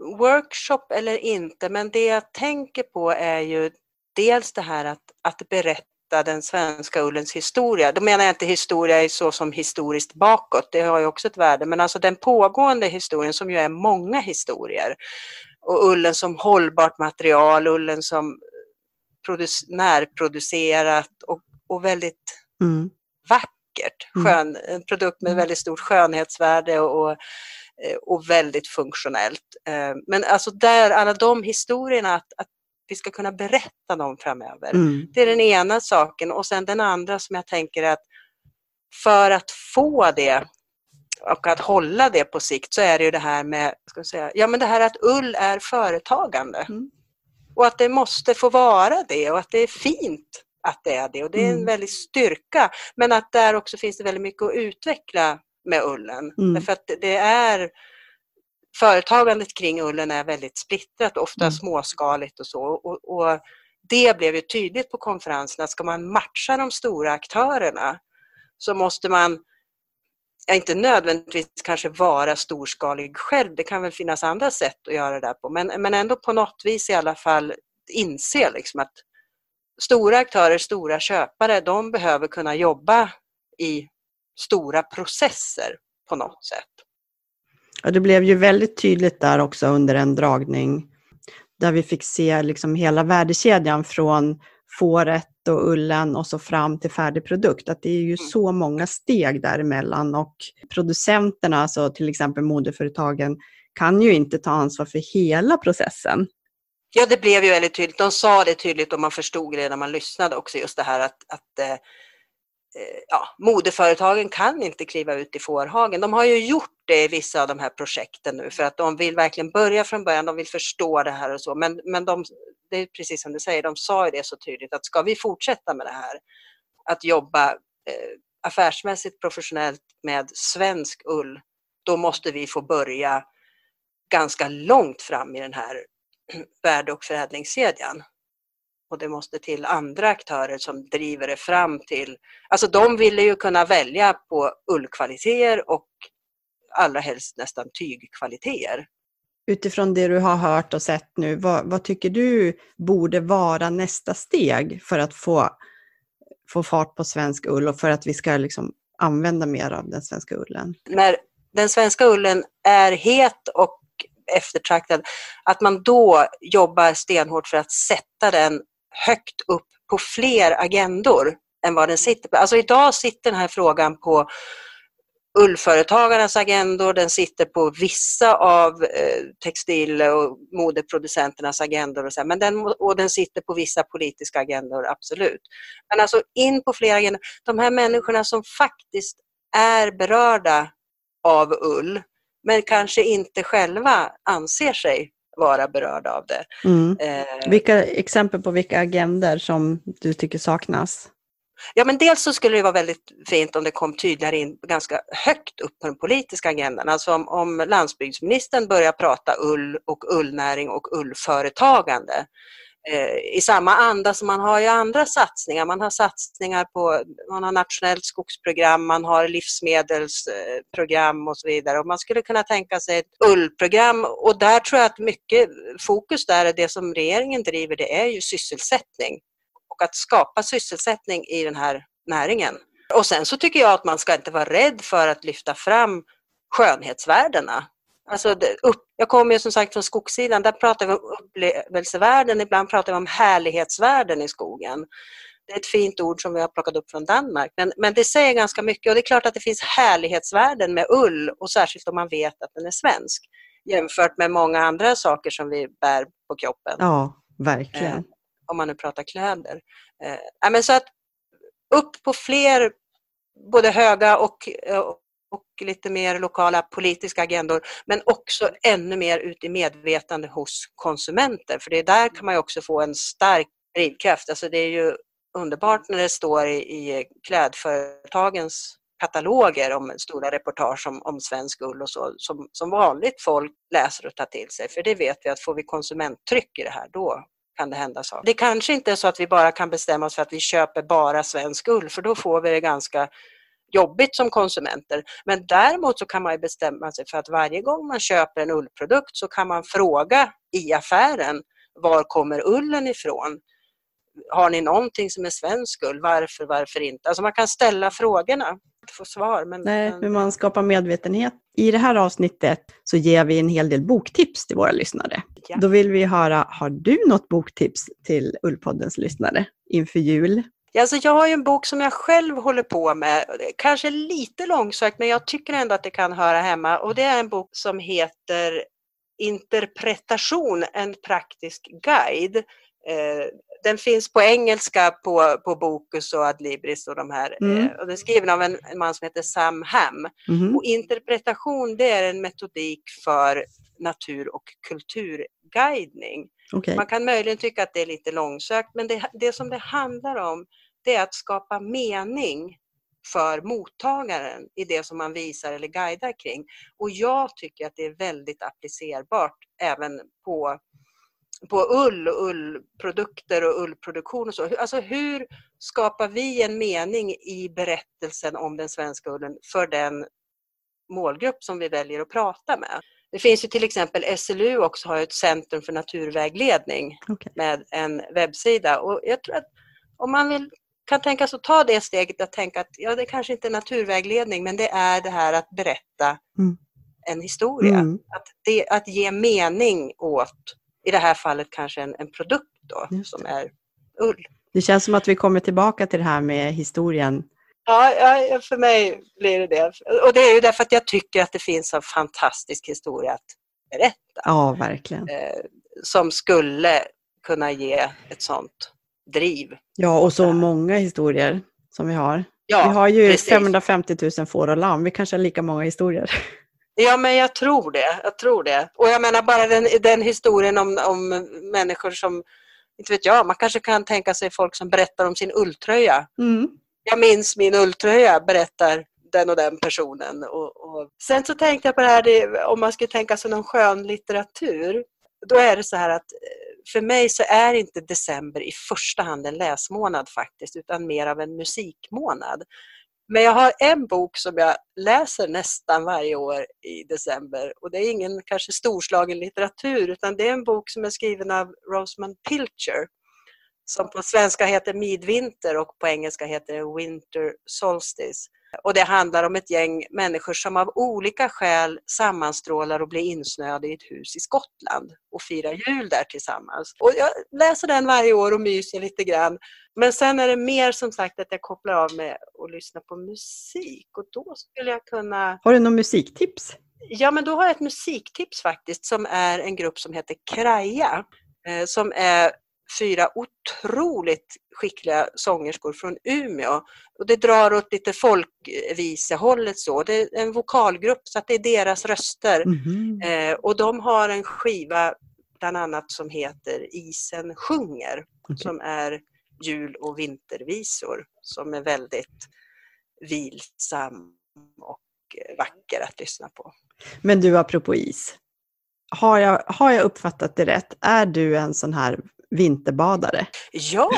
workshop eller inte, men det jag tänker på är ju dels det här att, att berätta den svenska ullens historia. Då menar jag inte historia så som historiskt bakåt, det har ju också ett värde, men alltså den pågående historien som ju är många historier. Och ullen som hållbart material, ullen som närproducerat och, och väldigt mm. vackert. Mm. Skön, en produkt med mm. väldigt stort skönhetsvärde och, och Eh, väldigt funktionellt. Eh, men alltså där, alla de historierna, att, att vi ska kunna berätta dem framöver. Mm. Det är den ena saken och sen den andra som jag tänker att för att få det och att hålla det på sikt så är det ju det här med, ska säga, ja men det här att ull är företagande. Mm. Och att det måste få vara det och att det är fint att det är det och det är en mm. väldig styrka. Men att där också finns det väldigt mycket att utveckla med ullen. Mm. Därför att det är företagandet kring ullen är väldigt splittrat, ofta mm. småskaligt och så. Och, och, det blev ju tydligt på konferensen att ska man matcha de stora aktörerna så måste man inte nödvändigtvis kanske vara storskalig själv, det kan väl finnas andra sätt att göra det där på, men, men ändå på något vis i alla fall inse liksom att stora aktörer, stora köpare, de behöver kunna jobba i stora processer på något sätt. Ja, det blev ju väldigt tydligt där också under en dragning där vi fick se liksom hela värdekedjan från fåret och ullen och så fram till färdig produkt. Att det är ju mm. så många steg däremellan och producenterna, alltså till exempel modeföretagen, kan ju inte ta ansvar för hela processen. Ja, det blev ju väldigt tydligt. De sa det tydligt och man förstod det när man lyssnade också, just det här att, att eh, Eh, ja, modeföretagen kan inte kliva ut i fårhagen. De har ju gjort det i vissa av de här projekten nu för att de vill verkligen börja från början, de vill förstå det här och så. Men, men de, det är precis som du säger, de sa ju det så tydligt att ska vi fortsätta med det här, att jobba eh, affärsmässigt professionellt med svensk ull, då måste vi få börja ganska långt fram i den här värde och förädlingskedjan och det måste till andra aktörer som driver det fram till... Alltså de ville ju kunna välja på ullkvaliteter och allra helst nästan tygkvaliteter. Utifrån det du har hört och sett nu, vad, vad, tycker du borde vara nästa steg för att få, få fart på svensk ull och för att vi ska liksom använda mer av den svenska ullen? När den svenska ullen är het och eftertraktad, att man då jobbar stenhårt för att sätta den högt upp på fler agendor än vad den sitter på. Alltså idag sitter den här frågan på ullföretagarnas agendor, den sitter på vissa av eh, textil och modeproducenternas agendor och, så, men den, och den sitter på vissa politiska agendor, absolut. Men alltså in på fler agendor. De här människorna som faktiskt är berörda av ull, men kanske inte själva anser sig vara berörda av det. Mm. Eh, vilka exempel på vilka agender som du tycker saknas? Ja, men dels så skulle det vara väldigt fint om det kom tydligare in ganska högt upp på den politiska agendan. Alltså om, om landsbygdsministern börjar prata ull och ullnäring och ullföretagande Eh, i samma anda som man har i andra satsningar. Man har satsningar på, man har nationellt skogsprogram, man har livsmedelsprogram eh, och så vidare. Och man skulle kunna tänka sig ett ullprogram och där tror jag att mycket fokus där är det som regeringen driver, det är ju sysselsättning och att skapa sysselsättning i den här näringen. Och sen så tycker jag att man ska inte vara rädd för att lyfta fram skönhetsvärdena Alltså, upp, jag kommer ju som sagt från skogssidan, där pratar vi om upplevelsevärden, ibland pratar vi om härlighetsvärden i skogen. Det är ett fint ord som vi har plockat upp från Danmark, men, men det säger ganska mycket och det är klart att det finns härlighetsvärden med ull och särskilt om man vet att den är svensk jämfört med många andra saker som vi bär på kroppen. Ja, verkligen. Om man nu pratar kläder. Eh, men så att upp på fler både höga och, eh, och lite mer lokala politiska agendor, men också ännu mer ut i medvetande hos konsumenter. För det är där kan man ju också få en stark drivkraft. Alltså det är ju underbart när det står i, i klädföretagens kataloger om stora reportage om, om svensk ull och så, som, som vanligt folk läser och tar till sig. För det vet vi att får vi konsumenttryck i det här, då kan det hända saker. Det kanske inte är så att vi bara kan bestämma oss för att vi köper bara svensk ull, för då får vi det ganska jobbigt som konsumenter. Men däremot så kan man bestämma sig för att varje gång man köper en ullprodukt så kan man fråga i affären var kommer ullen ifrån? Har ni någonting som är svensk ull? Varför, varför inte? Alltså man kan ställa frågorna få svar. Men, Nej, men man skapar medvetenhet. I det här avsnittet så ger vi en hel del boktips till våra lyssnare. Ja. Då vill vi höra, har du något boktips till Ullpoddens lyssnare inför jul? Alltså jag har ju en bok som jag själv håller på med, kanske lite långsökt men jag tycker ändå att det kan höra hemma och det är en bok som heter Interpretation, en praktisk guide. Eh, den finns på engelska på, på Bokus och Adlibris och de här. Mm. Eh, och den är skriven av en, en, man som heter Sam Ham. Mm. Och interpretation det är en metodik för natur och kulturguidning. Okay. Man kan möjligen tycka att det är lite långsökt men det, det som det handlar om det är att skapa mening för mottagaren i det som man visar eller guidar kring. Och jag tycker att det är väldigt applicerbart även på på ull och ullprodukter och ullproduktion och så. Alltså hur skapar vi en mening i berättelsen om den svenska ullen för den målgrupp som vi väljer att prata med? Det finns ju till exempel SLU också har ett centrum för naturvägledning okay. med en webbsida och jag tror att om man vill kan tänka sig att ta det steget att tänka att ja, det kanske inte är naturvägledning men det är det här att berätta mm. en historia. Mm. Att, det, att ge mening åt i det här fallet kanske en, en produkt då, som är ull. Det känns som att vi kommer tillbaka till det här med historien. Ja, ja, för mig blir det det. Och det är ju därför att jag tycker att det finns en fantastisk historia att berätta. Ja, verkligen. Eh, som skulle kunna ge ett sånt driv. Ja, och så många historier som vi har. Ja, vi har ju precis. 550 000 får och lamm. Vi kanske har lika många historier. Ja, men jag tror det. Jag tror det. Och jag menar bara den, den historien om, om människor som, inte vet jag, man kanske kan tänka sig folk som berättar om sin ulltröja. Mm. Jag minns min ulltröja, berättar den och den personen. Och, och. Sen så tänkte jag på det här, det, om man skulle tänka sig någon skön litteratur. Då är det så här att eh, för mig så är inte december i första hand en läsmånad faktiskt, utan mer av en musikmånad. Men jag har en bok som jag läser nästan varje år i december och det är ingen kanske storslagen litteratur utan det är en bok som är skriven av Rosamund Pilcher som på svenska heter Midvinter och på engelska heter Winter Solstice. Och det handlar om ett gäng människor som av olika skäl sammanstrålar och blir insnöade i ett hus i Skottland och firar jul där tillsammans. Och jag läser den varje år och myser lite grann. Men sen är det mer som sagt att jag kopplar av med att lyssna på musik och då skulle jag kunna... Har du någon musiktips? Ja, men då har jag ett musiktips faktiskt som är en grupp som heter Kraja eh, som är fyra otroligt skickliga sångerskor från Umeå. Och det drar åt lite folkvisehållet så. Det är en vokalgrupp så att det är deras röster. Mm -hmm. eh, och de har en skiva bland annat som heter Isen sjunger okay. som är jul och vintervisor som är väldigt vilsam och vacker att lyssna på. Men du, apropå is. Har jag, har jag uppfattat det rätt? Är du en sån här vinterbadare? Ja,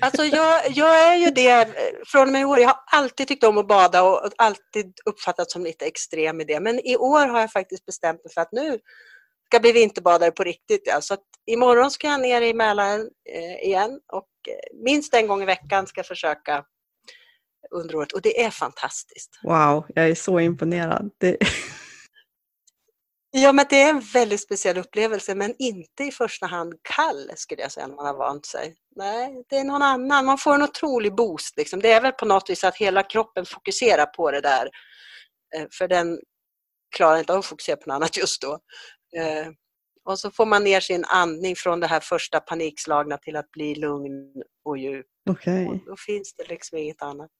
alltså jag, jag är ju det från och med i år. Jag har alltid tyckt om att bada och alltid uppfattat som lite extrem i det. Men i år har jag faktiskt bestämt mig för att nu ska bli vinterbadare på riktigt. Ja. Så att imorgon ska jag ner i Mälaren eh, igen och eh, minst en gång i veckan ska jag försöka under året och det är fantastiskt. Wow, jag är så imponerad. Det... Ja, men det är en väldigt speciell upplevelse, men inte i första hand kall skulle jag säga när man har vant sig. Nej, det är någon annan. Man får en otrolig boost. Liksom. Det är väl på något vis att hela kroppen fokuserar på det där. Eh, för den klarar inte av att fokusera på något annat just då. Eh, och så får man ner sin andning från det här första panikslagna till att bli lugn och djup. Okej. Och då finns det liksom inget annat.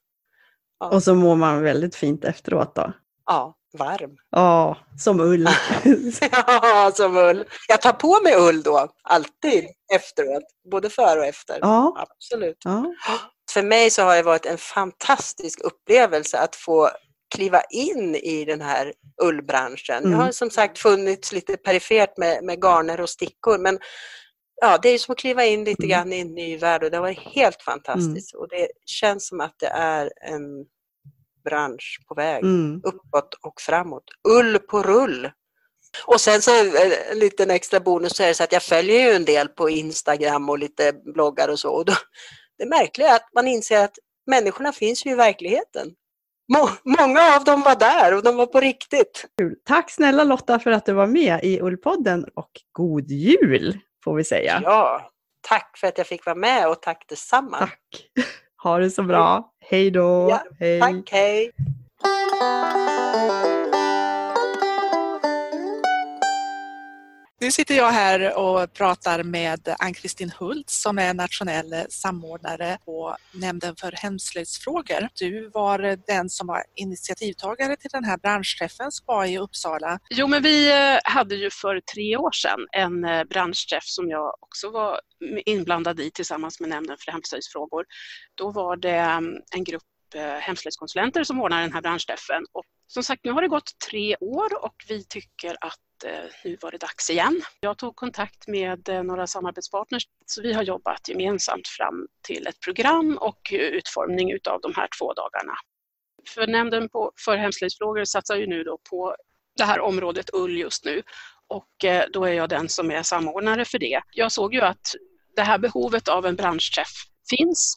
Ja, Och så mår man väldigt fint efteråt då? Ja varm. Ja, som ull. Ja, som ull. Jag tar på mig ull då, alltid efteråt. Både före och efter. ja, Absolut. ja. För mig så har det varit en fantastisk upplevelse att få kliva in i den här ullbranschen. Mm. Jag har som sagt funnits lite perifert med, med garner och stickor men ja, det är som att kliva in lite Mm. grann i en ny värld och det har varit helt fantastiskt. Och det känns som att det är en bransch på väg Mm. uppåt och framåt. Ull på rull. Och sen så eh, en liten extra bonus så är det så att jag följer ju en del på Instagram och lite bloggar och så. Och då, det märkliga är att man inser att människorna finns ju i verkligheten. Må, många av dem var där och de var på riktigt. Tack snälla Lotta för att du var med i Ullpodden och god jul får vi säga. Ja, tack för att jag fick vara med och tack detsamma. Tack. Ha det så bra. Hej då. Ja, Hej. Tack, hej. Nu sitter jag här och pratar med Ann-Kristin Hult som är nationell samordnare på Nämnden för hemslöjdsfrågor. Du var den som var initiativtagare till den här branschträffen som var i Uppsala. Jo, men vi eh, hade ju för tre år sedan en eh, branschträff som jag också var inblandad i tillsammans med Nämnden för hemslöjdsfrågor. Då var det mm, en grupp eh, hemslöjdskonsulenter som ordnade den här branschträffen. Och som sagt, nu har det gått tre år och vi tycker att Eh, nu var det dags igen. Jag tog kontakt med eh, några samarbetspartners så vi har jobbat gemensamt fram till ett program och utformning utav de här två dagarna. För Nämnden för hemslöjdsfrågor satsar ju nu då på det här området ull just nu och eh, då är jag den som är samordnare för det. Jag såg ju att det här behovet av en branschträff finns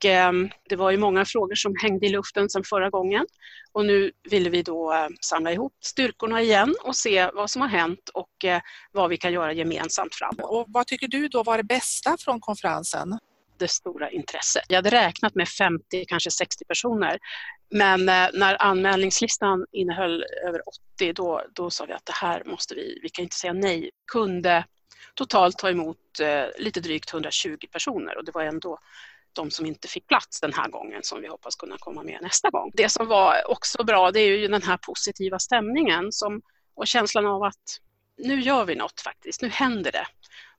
och eh, det var ju många frågor som hängde i luften sedan förra gången och nu ville vi då eh, samla ihop styrkorna igen och se vad som har hänt och eh, vad vi kan göra gemensamt framåt. Och vad tycker du då var det bästa från konferensen? det stora intresset. Jag hade räknat med 50, kanske 60 personer. Men eh, när anmälningslistan innehöll över 80 då, då sa vi att det här måste vi, vi kan inte säga nej. Kunde totalt ta emot eh, lite drygt 120 personer och det var ändå de som inte fick plats den här gången som vi hoppas kunna komma med nästa gång. Det som var också bra det är ju den här positiva stämningen som, och känslan av att nu gör vi något faktiskt, nu händer det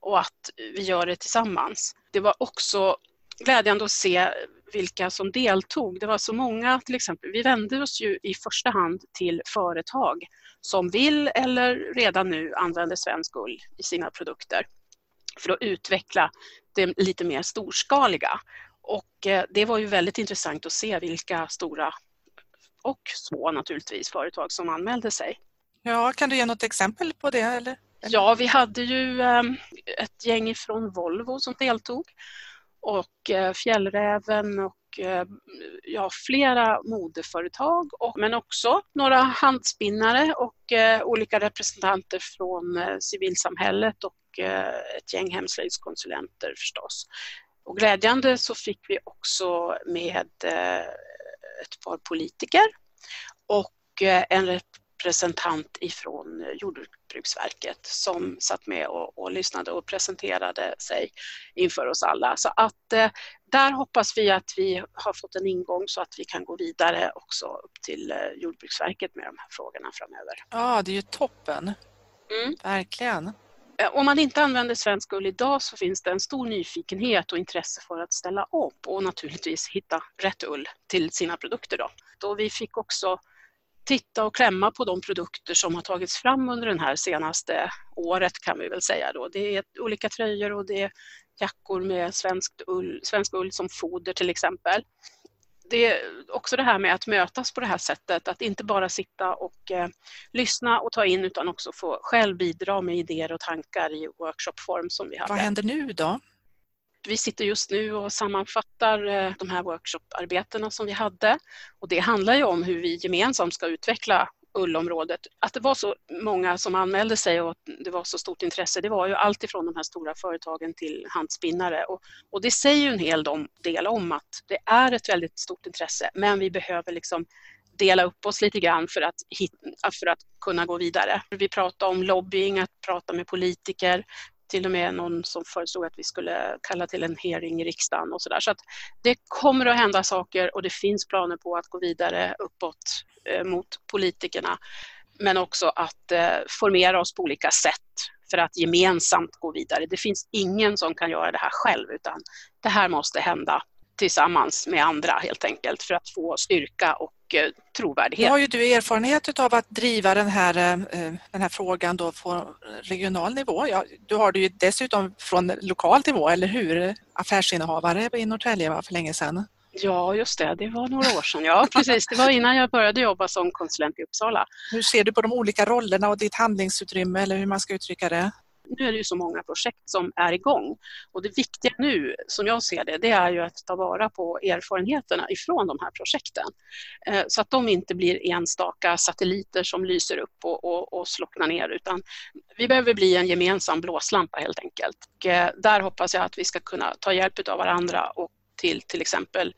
och att vi gör det tillsammans. Det var också glädjande att se vilka som deltog. Det var så många, till exempel. Vi vände oss ju i första hand till företag som vill eller redan nu använder svensk ull i sina produkter för att utveckla det lite mer storskaliga. Och eh, det var ju väldigt intressant att se vilka stora och små naturligtvis företag som anmälde sig. Ja, kan du ge något exempel på det? Eller? Ja, vi hade ju eh, ett gäng från Volvo som deltog och eh, Fjällräven och eh, ja, flera modeföretag och, men också några handspinnare och olika representanter från civilsamhället och eh, ett gäng hemslöjdskonsulenter förstås. Och glädjande så fick vi också med eh, ett par politiker och eh, en representant ifrån Jordbruksverket som satt med och, och lyssnade och presenterade sig inför oss alla. Så att eh, där hoppas vi att vi har fått en ingång så att vi kan gå vidare också upp till eh, Jordbruksverket med de här frågorna framöver. Ja, det är ju toppen. Mm. Verkligen. Eh, om man inte använder svensk ull idag så finns det en stor nyfikenhet och intresse för att ställa om och naturligtvis hitta rätt ull till sina produkter. Då. Då vi fick också titta och klämma på de produkter som har tagits fram under det här senaste året kan vi väl säga. Då. Det är olika tröjor och det är jackor med svensk ull, svensk ull som foder till exempel. Det är också det här med att mötas på det här sättet, att inte bara sitta och eh, lyssna och ta in utan också få själv bidra med idéer och tankar i workshopform som vi hade. Vad händer nu då? Vi sitter just nu och sammanfattar eh, de här workshoparbetena som vi hade och det handlar ju om hur vi gemensamt ska utveckla ullområdet. Att det var så många som anmälde sig och att det var så stort intresse, det var ju allt ifrån de här stora företagen till handspinnare. Och, och det säger ju en hel del om att det är ett väldigt stort intresse, men vi behöver liksom dela upp oss lite grann för att, för att kunna gå vidare. Vi pratade om lobbying, att prata med politiker, till och med någon som föreslog att vi skulle kalla till en hearing i riksdagen och sådär. Så att det kommer att hända saker och det finns planer på att gå vidare uppåt Eh, mot politikerna. Men också att eh, formera oss på olika sätt för att gemensamt gå vidare. Det finns ingen som kan göra det här själv utan det här måste hända tillsammans med andra helt enkelt för att få styrka och eh, trovärdighet. Nu har ju du erfarenhet av att driva den här, den här frågan då på regional nivå. Ja, du har det ju dessutom från lokal nivå, eller hur? Affärsinnehavare i Norrtälje för länge sedan. Ja, just det. Det var några år sedan. Ja, precis. Det var innan jag började jobba som konsulent i Uppsala. Hur ser du på de olika rollerna och ditt handlingsutrymme eller hur man ska uttrycka det? nu är det ju så många projekt som är igång och det viktiga nu, som jag ser det, det är ju att ta vara på erfarenheterna ifrån de här projekten. Eh, så att de inte blir enstaka satelliter som lyser upp och, och, och slocknar ner, utan vi behöver bli en gemensam blåslampa helt enkelt. Och eh, där hoppas jag att vi ska kunna ta hjälp av varandra och till till exempel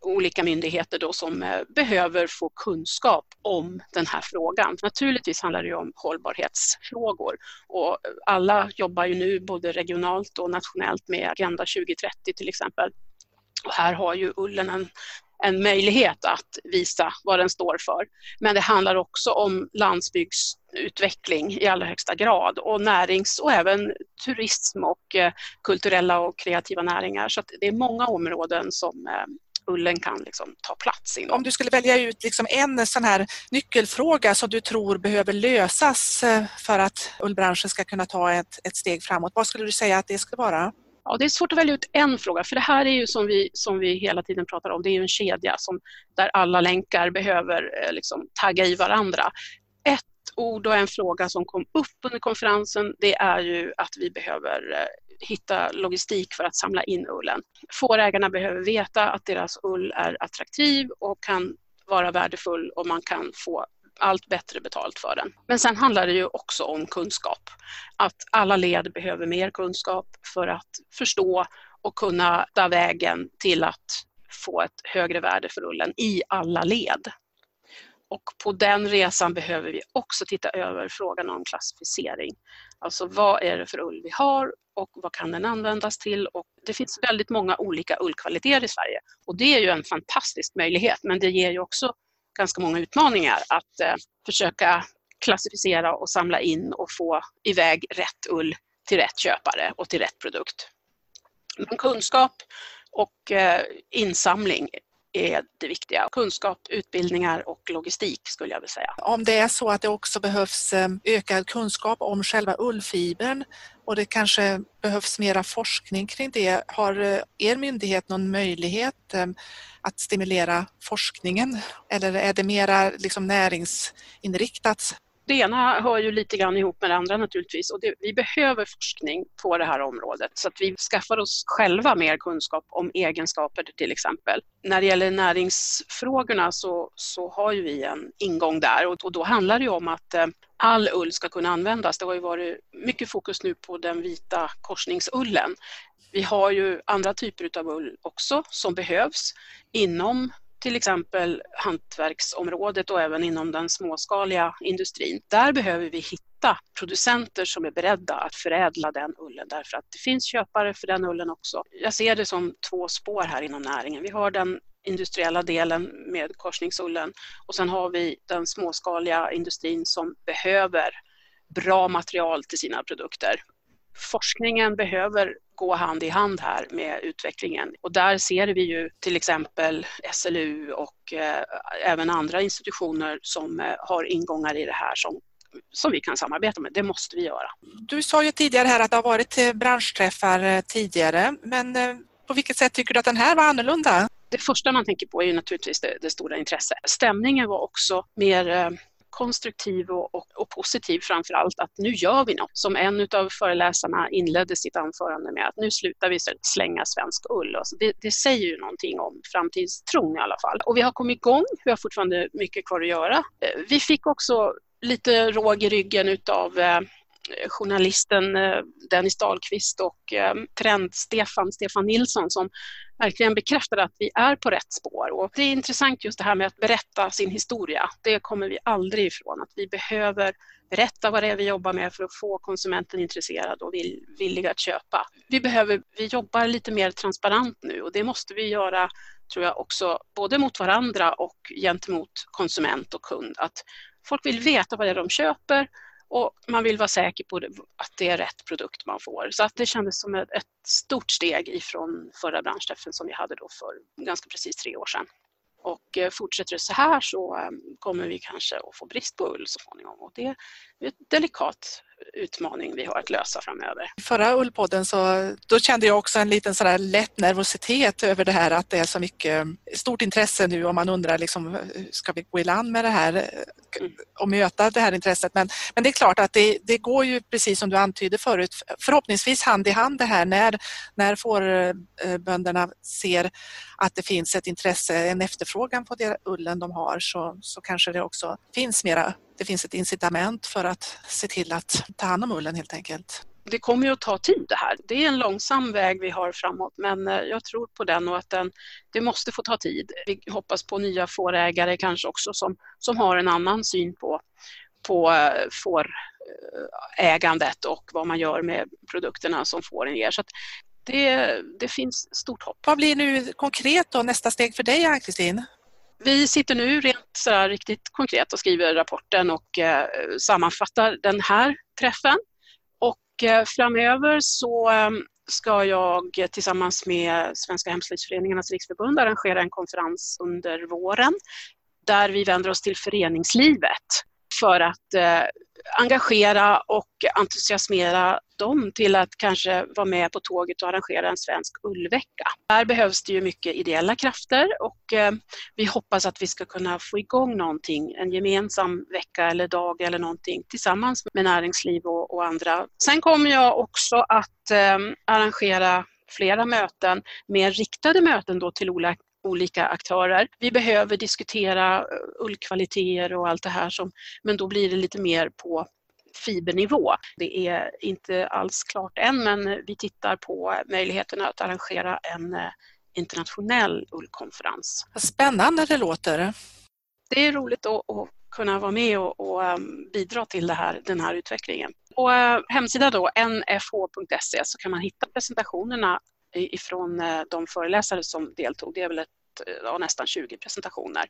olika myndigheter då som eh, behöver få kunskap om den här frågan. Naturligtvis handlar det om hållbarhetsfrågor och alla jobbar ju nu både regionalt och nationellt med Agenda 2030 till exempel. Och här har ju Ullen en, en möjlighet att visa vad den står för. Men det handlar också om landsbygds landsbygdsutveckling i allra högsta grad och närings och även turism och eh, kulturella och kreativa näringar. Så det är många områden som eh, ullen kan liksom ta plats inom. Om du skulle välja ut liksom en sån här nyckelfråga som du tror behöver lösas eh, för att ullbranschen ska kunna ta ett, ett steg framåt, vad skulle du säga att det skulle vara? Ja, det är svårt att välja ut en fråga, för det här är ju som vi, som vi hela tiden pratar om, det är ju en kedja som, där alla länkar behöver eh, liksom, tagga i varandra. Ett ord och en fråga som kom upp under konferensen, det är ju att vi behöver eh, hitta logistik för att samla in ullen. Fårägarna behöver veta att deras ull är attraktiv och kan vara värdefull och man kan få allt bättre betalt för den. Men sen handlar det ju också om kunskap. Att alla led behöver mer kunskap för att förstå och kunna ta vägen till att få ett högre värde för ullen i alla led. Och på den resan behöver vi också titta över frågan om klassificering. Alltså vad är det för ull vi har och vad kan den användas till? Och det finns väldigt många olika ullkvaliteter i Sverige och det är ju en fantastisk möjlighet men det ger ju också ganska många utmaningar att eh, försöka klassificera och samla in och få iväg rätt ull till rätt köpare och till rätt produkt. Men kunskap och eh, insamling är det viktiga. Kunskap, utbildningar och logistik skulle jag vilja säga. Om det är så att det också behövs eh, ökad kunskap om själva ullfibern och det kanske behövs mera forskning kring det. Har eh, er myndighet någon möjlighet eh, att stimulera forskningen eller är det mera liksom näringsinriktat? Det ena hör ju lite grann ihop med det andra naturligtvis och det, vi behöver forskning på det här området så att vi skaffar oss själva mer kunskap om egenskaper till exempel. När det gäller näringsfrågorna så, så har ju vi en ingång där och, och då handlar det om att eh, all ull ska kunna användas. Det har ju varit mycket fokus nu på den vita korsningsullen. Vi har ju andra typer av ull också som behövs inom till exempel hantverksområdet och även inom den småskaliga industrin. Där behöver vi hitta producenter som är beredda att förädla den ullen därför att det finns köpare för den ullen också. Jag ser det som två spår här inom näringen. Vi har den industriella delen med korsningsullen och sen har vi den småskaliga industrin som behöver bra material till sina produkter. Forskningen behöver gå hand i hand här med utvecklingen. Och där ser vi ju till exempel SLU och eh, även andra institutioner som eh, har ingångar i det här som som vi kan samarbeta med. Det måste vi göra. Du sa ju tidigare här att det har varit eh, branschträffar eh, tidigare, men eh, på vilket sätt tycker du att den här var annorlunda? Det första man tänker på är ju naturligtvis det, det stora intresset. Stämningen var också mer konstruktiv och, och, och positiv framför allt att nu gör vi något. Som en av föreläsarna inledde sitt anförande med att nu slutar vi slänga svensk ull. Alltså det, det säger ju någonting om framtidstron i alla fall. Och vi har kommit igång, vi har fortfarande mycket kvar att göra. Eh, vi fick också lite råg i ryggen utav eh, Eh, journalisten eh, Dennis Dahlqvist och eh, Trend-Stefan, Stefan Nilsson som verkligen bekräftade att vi är på rätt spår. Och det är intressant just det här med att berätta sin historia. Det kommer vi aldrig ifrån, att vi behöver berätta vad det är vi jobbar med för att få konsumenten intresserad och vill, villig att köpa. Vi, behöver, vi jobbar lite mer transparent nu och det måste vi göra tror jag också både mot varandra och gentemot konsument och kund. Att folk vill veta vad det är de köper och man vill vara säker på att det är rätt produkt man får. Så att det kändes som ett, stort steg ifrån förra branschträffen som vi hade då för ganska precis tre år sedan. Och eh, fortsätter det så här så eh, kommer vi kanske att få brist på ull så småningom och det är ett delikat utmaning vi har att lösa framöver. I förra Ullpodden så då kände jag också en liten sådär lätt nervositet över det här att det är så mycket stort intresse nu och man undrar liksom, ska vi gå i land med det här mm. och möta det här intresset. Men, men det är klart att det, det går ju precis som du antydde förut förhoppningsvis hand i hand det här när, när fårbönderna ser att det finns ett intresse, en efterfrågan på det ullen de har så, så kanske det också finns mera det finns ett incitament för att se till att ta hand om ullen helt enkelt. Det kommer ju att ta tid det här. Det är en långsam väg vi har framåt men eh, jag tror på den och att den, det måste få ta tid. Vi hoppas på nya fårägare kanske också som, som har en annan syn på, på eh, fårägandet och vad man gör med produkterna som fåren ger. Så det, det finns stort hopp. Vad blir nu konkret då nästa steg för dig Ann-Kristin? Vi sitter nu rent så riktigt konkret och skriver rapporten och eh, sammanfattar den här träffen. Och eh, framöver så eh, ska jag tillsammans med Svenska Hemslöjdsföreningarnas riksförbund arrangera en konferens under våren där vi vänder oss till föreningslivet för att eh, engagera och entusiasmera dem till att kanske vara med på tåget och arrangera en svensk ullvecka. Där behövs det ju mycket ideella krafter och eh, vi hoppas att vi ska kunna få igång någonting, en gemensam vecka eller dag eller någonting tillsammans med näringsliv och, och andra. Sen kommer jag också att eh, arrangera flera möten, mer riktade möten då till olika aktörer. Vi behöver diskutera eh, ullkvaliteter och allt det här, som, men då blir det lite mer på fibernivå. Det är inte alls klart än men vi tittar på möjligheterna att arrangera en eh, internationell ullkonferens. Vad spännande det låter. Det är roligt att, att kunna vara med och, och ehm, bidra till här, den här utvecklingen. På eh, hemsidan då, nfh.se, så kan man hitta presentationerna ifrån eh, de föreläsare som deltog. Det är väl ett eh, ja, nästan 20 presentationer.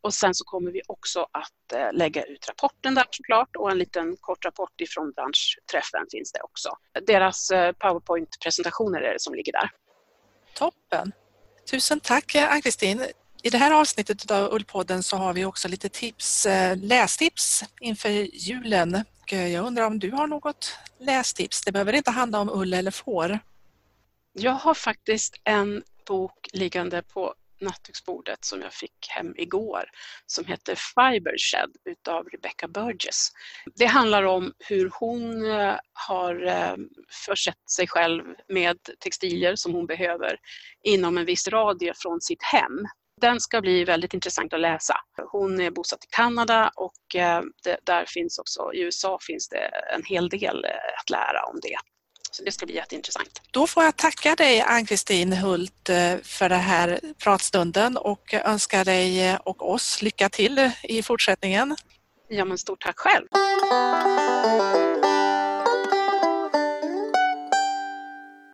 Och sen så kommer vi också att eh, lägga ut rapporten där såklart och en liten kort rapport ifrån branschträffen finns det också. Deras powerpoint-presentationer är det som ligger där. Toppen! Tusen tack Ann-Kristin. I det här avsnittet av Ullpodden så har vi också lite tips, lästips inför julen. Jag undrar om du har något lästips? Det behöver inte handla om ull eller får. Jag har faktiskt en bok liggande på nattduksbordet som jag fick hem igår som heter Fibershed utav Rebecca Burgess. Det handlar om hur hon eh, har eh, försett sig själv med textilier som hon behöver inom en viss radie från sitt hem. Den ska bli väldigt intressant att läsa. Hon är bosatt i Kanada och eh, det, där finns också, i USA finns det en hel del att lära om det. Så det ska bli jätteintressant. Då får jag tacka dig Ann-Kristin Hult eh, för den här pratstunden och önska dig eh, och oss lycka till i fortsättningen. Ja, men stort tack själv.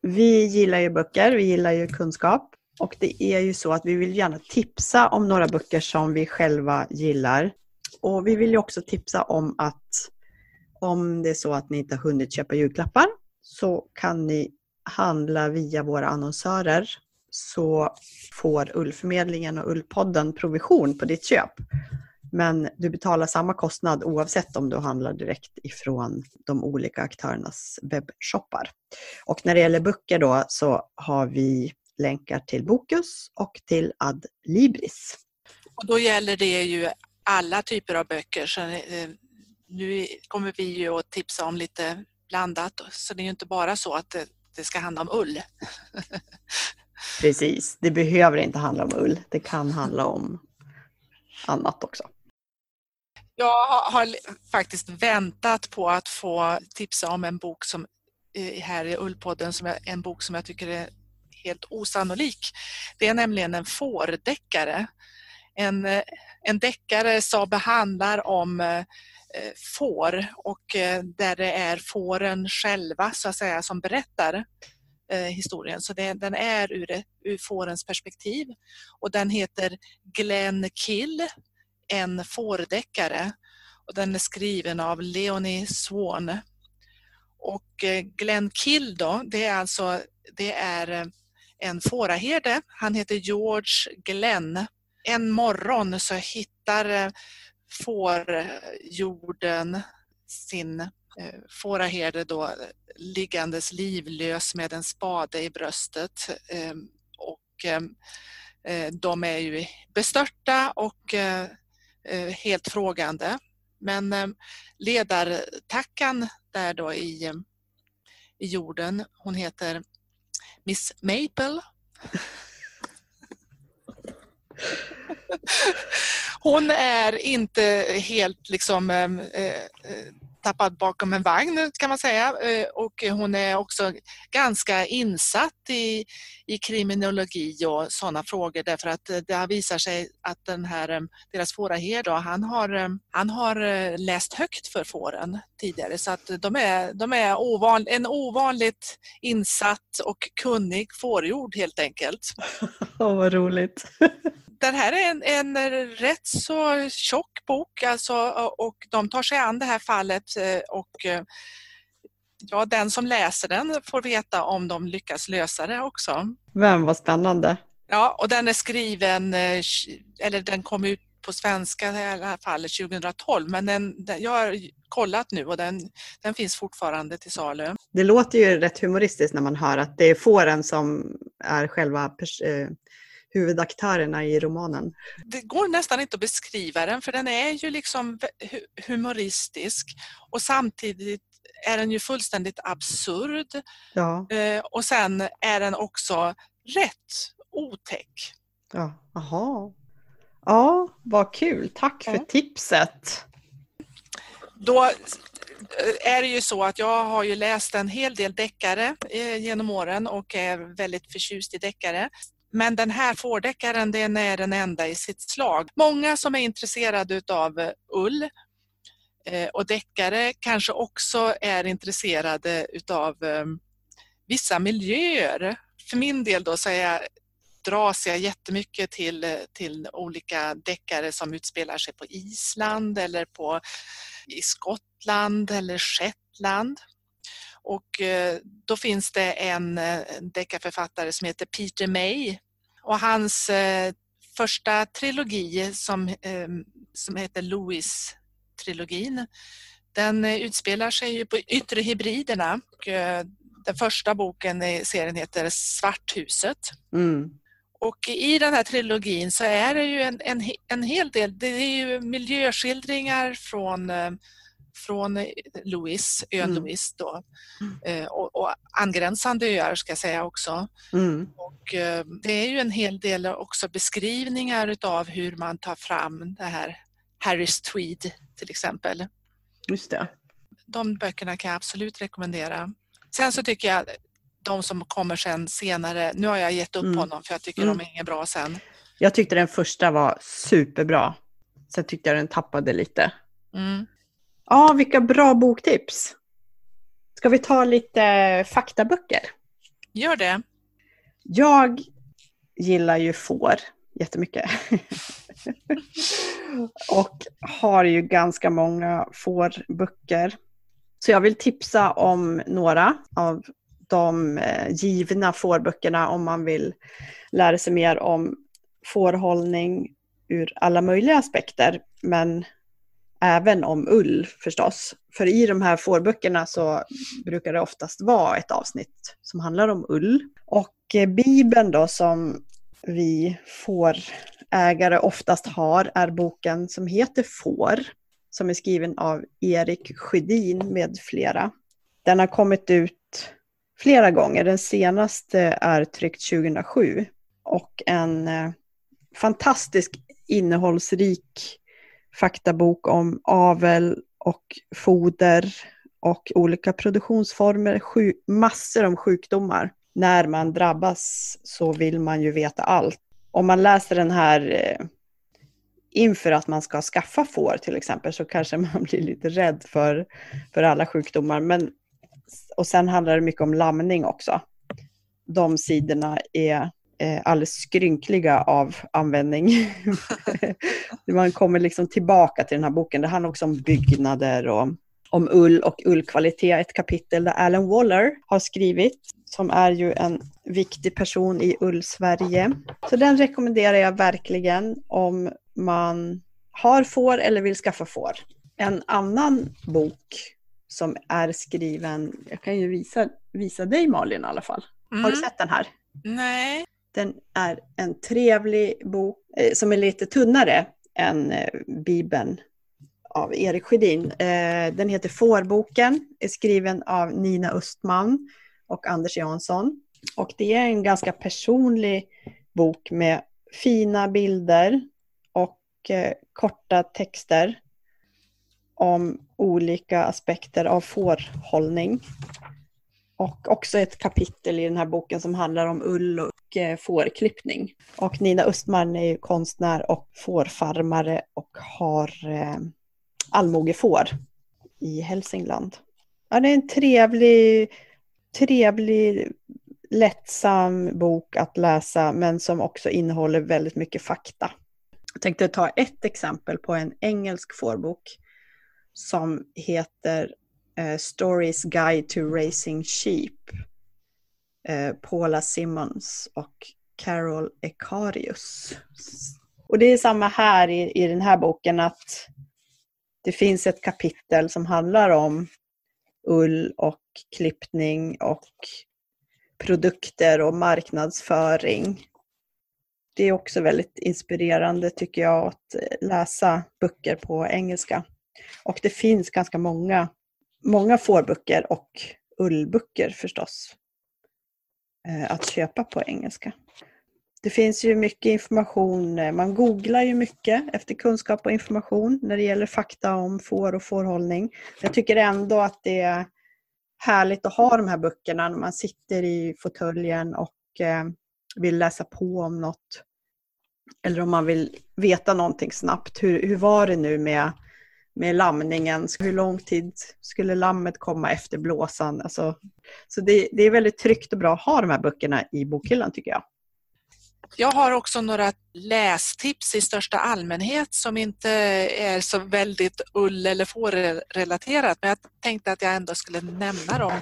Vi gillar ju böcker, vi gillar ju kunskap och det är ju så att vi vill gärna tipsa om några böcker som vi själva gillar. Och vi vill ju också tipsa om att om det är så att ni inte har hunnit köpa julklappar så kan ni handla via våra annonsörer så får Ullförmedlingen och Ullpodden provision på ditt köp. Men du betalar samma kostnad oavsett om du handlar direkt ifrån de olika aktörernas webbshoppar. Och när det gäller böcker då så har vi länkar till Bokus och till Adlibris. Och då gäller det ju alla typer av böcker. Så, eh, nu kommer vi ju att tipsa om lite blandat, så det är ju inte bara så att det, det ska handla om ull. Precis, det behöver inte handla om ull. Det kan handla om annat också. Jag har, faktiskt väntat på att få tipsa om en bok som här i Ullpodden, som är en bok som jag tycker är helt osannolik. Det är nämligen en fårdeckare. En, en deckare som behandlar om eh, Eh, får och eh, där det är fåren själva så att säga som berättar eh, historien. Så det, den är ur, ur fårens perspektiv och den heter Glenn Kill en fårdeckare och den är skriven av Leonie Swan. Och Glenn Kill då, det är alltså det är en fåraherde. Han heter George Glenn. En morgon så hittar får eh, jorden sin eh, fåraherde då liggandes livlös med en spade i bröstet. Ehm, och ehm, eh, de är ju bestörta och helt frågande. Men ehm, ledartackan där då i, i jorden, hon heter Miss Maple. Hon är inte helt liksom ehm, eh, eh, tappad bakom en vagn kan man säga eh, och hon är också ganska insatt i, i kriminologi och sådana frågor därför att det har visat sig att den här, ehm, deras fåraherde, han har, ehm, han har läst högt för fåren tidigare så att de är, de är ovan, en ovanligt insatt och kunnig fårjord helt enkelt. Åh, oh, vad roligt! den här är en, en rätt så tjock bok alltså, och de tar sig an det här fallet eh, och eh, ja, den som läser den får veta om de lyckas lösa det också. Vem, vad spännande. Ja, och den är skriven, eh, eller den kom ut på svenska i alla fall 2012 men den, den, jag har kollat nu och den, den finns fortfarande till salu. Det låter ju rätt humoristiskt när man hör att det är fåren som är själva huvudaktörerna i romanen. Det går nästan inte att beskriva den för den är ju liksom humoristisk och samtidigt är den ju fullständigt absurd. Ja. Eh, och sen är den också rätt otäck. Ja, aha. Ja, vad kul. Tack för ja. tipset. Då eh, är det ju så att jag har ju läst en hel del deckare eh, genom åren och är väldigt förtjust i deckare. Men den här fårdeckaren den är den enda i sitt slag. Många som är intresserade av eh, ull eh, och deckare kanske också är intresserade utav eh, vissa miljöer. För min del då så jag, dras jag jättemycket till, till olika deckare som utspelar sig på Island eller på, i Skottland eller Shetland. Och eh, då finns det en eh, deckarförfattare som heter Peter May och hans eh, första trilogi som, som heter Louis-trilogin den utspelar sig på Yttre hybriderna. Och den första boken i serien heter Svarthuset. Mm. Och i den här trilogin så är det ju en, en, en hel del, det är ju miljöskildringar från från Louis, ön mm. Louis då, mm. Eh, och, och, angränsande öar ska jag säga också. Mm. Och, eh, det är ju en hel del också beskrivningar utav hur man tar fram det här Harris Tweed till exempel. Just det. De böckerna kan jag absolut rekommendera. Sen så tycker jag de som kommer sen senare, nu har jag gett upp mm. honom för jag tycker mm. de är inget bra sen. Jag tyckte den första var superbra. Sen tyckte jag den tappade lite. Mm. Ja, vilka bra boktips. Ska vi ta lite faktaböcker? Gör det. Jag gillar ju får jättemycket. och har ju ganska många fårböcker. Så jag vill tipsa om några av de eh, givna fårböckerna om man vill lära sig mer om fårhållning ur alla möjliga aspekter. Men även om ull förstås. För i de här fårböckerna så brukar det oftast vara ett avsnitt som handlar om ull. Och eh, Bibeln då som vi fårägare oftast har är boken som heter Får, som är skriven av Erik Sjödin med flera. Den har kommit ut flera gånger. Den senaste är tryckt 2007 och en eh, fantastisk innehållsrik faktabok om avel och foder och olika produktionsformer, massor om sjukdomar. När man drabbas så vill man ju veta allt. Om man läser den här eh, inför att man ska skaffa får till exempel så kanske man blir lite rädd för, för alla sjukdomar. Men, och sen handlar det mycket om lamning också. De sidorna är eh, alldeles skrynkliga av användning. man kommer liksom tillbaka till den här boken. Det handlar också om byggnader och om ull och ullkvalitet. Ett kapitel där Alan Waller har skrivit, som är ju en viktig person i Ull-Sverige. Så den rekommenderar jag verkligen om man har får eller vill skaffa får. En annan bok som är skriven, jag kan ju visa, visa dig Malin i alla fall. Mm. Har du mm. sett den här? Nej. Den är en trevlig bok eh, som är lite tunnare än eh, Bibeln av Erik Sjödin. Eh, den heter Fårboken, är skriven av Nina Östman och Anders Jansson. Och det är en ganska personlig bok med fina bilder och eh, korta texter om olika aspekter av fårhållning. Och också ett kapitel i den här boken som handlar om ull och eh, fårklippning. Och Nina Östman är ju konstnär och fårfarmare och har eh, allmogefår i Hälsingland. Ja, det är en trevlig, trevlig, lättsam bok att läsa men som också innehåller väldigt mycket fakta. Jag tänkte ta ett exempel på en engelsk fårbok som heter Eh, Stories Guide to Racing Sheep. Uh, Paula Simmons och Carol Ekarius. Och det är samma här i, i den här boken att det finns ett kapitel som handlar om ull och klippning och produkter och marknadsföring. Det är också väldigt inspirerande tycker jag att läsa böcker på engelska. Och det finns ganska många, många fårböcker och ullböcker förstås eh, att köpa på engelska. Det finns ju mycket information, eh, man googlar ju mycket efter kunskap och information när det gäller fakta om får och fårhållning. Jag tycker ändå att det är härligt att ha de här böckerna när man sitter i fåtöljen och eh, vill läsa på om något. Eller om man vill veta någonting snabbt. Hur, hur var det nu med, med lamningen? Hur lång tid skulle lammet komma efter blåsan? Alltså, så det, det är väldigt tryggt och bra att ha de här böckerna i bokhyllan tycker jag. Jag har också några lästips i största allmänhet som inte är så väldigt ull eller fårrelaterat men jag tänkte att jag ändå skulle nämna dem.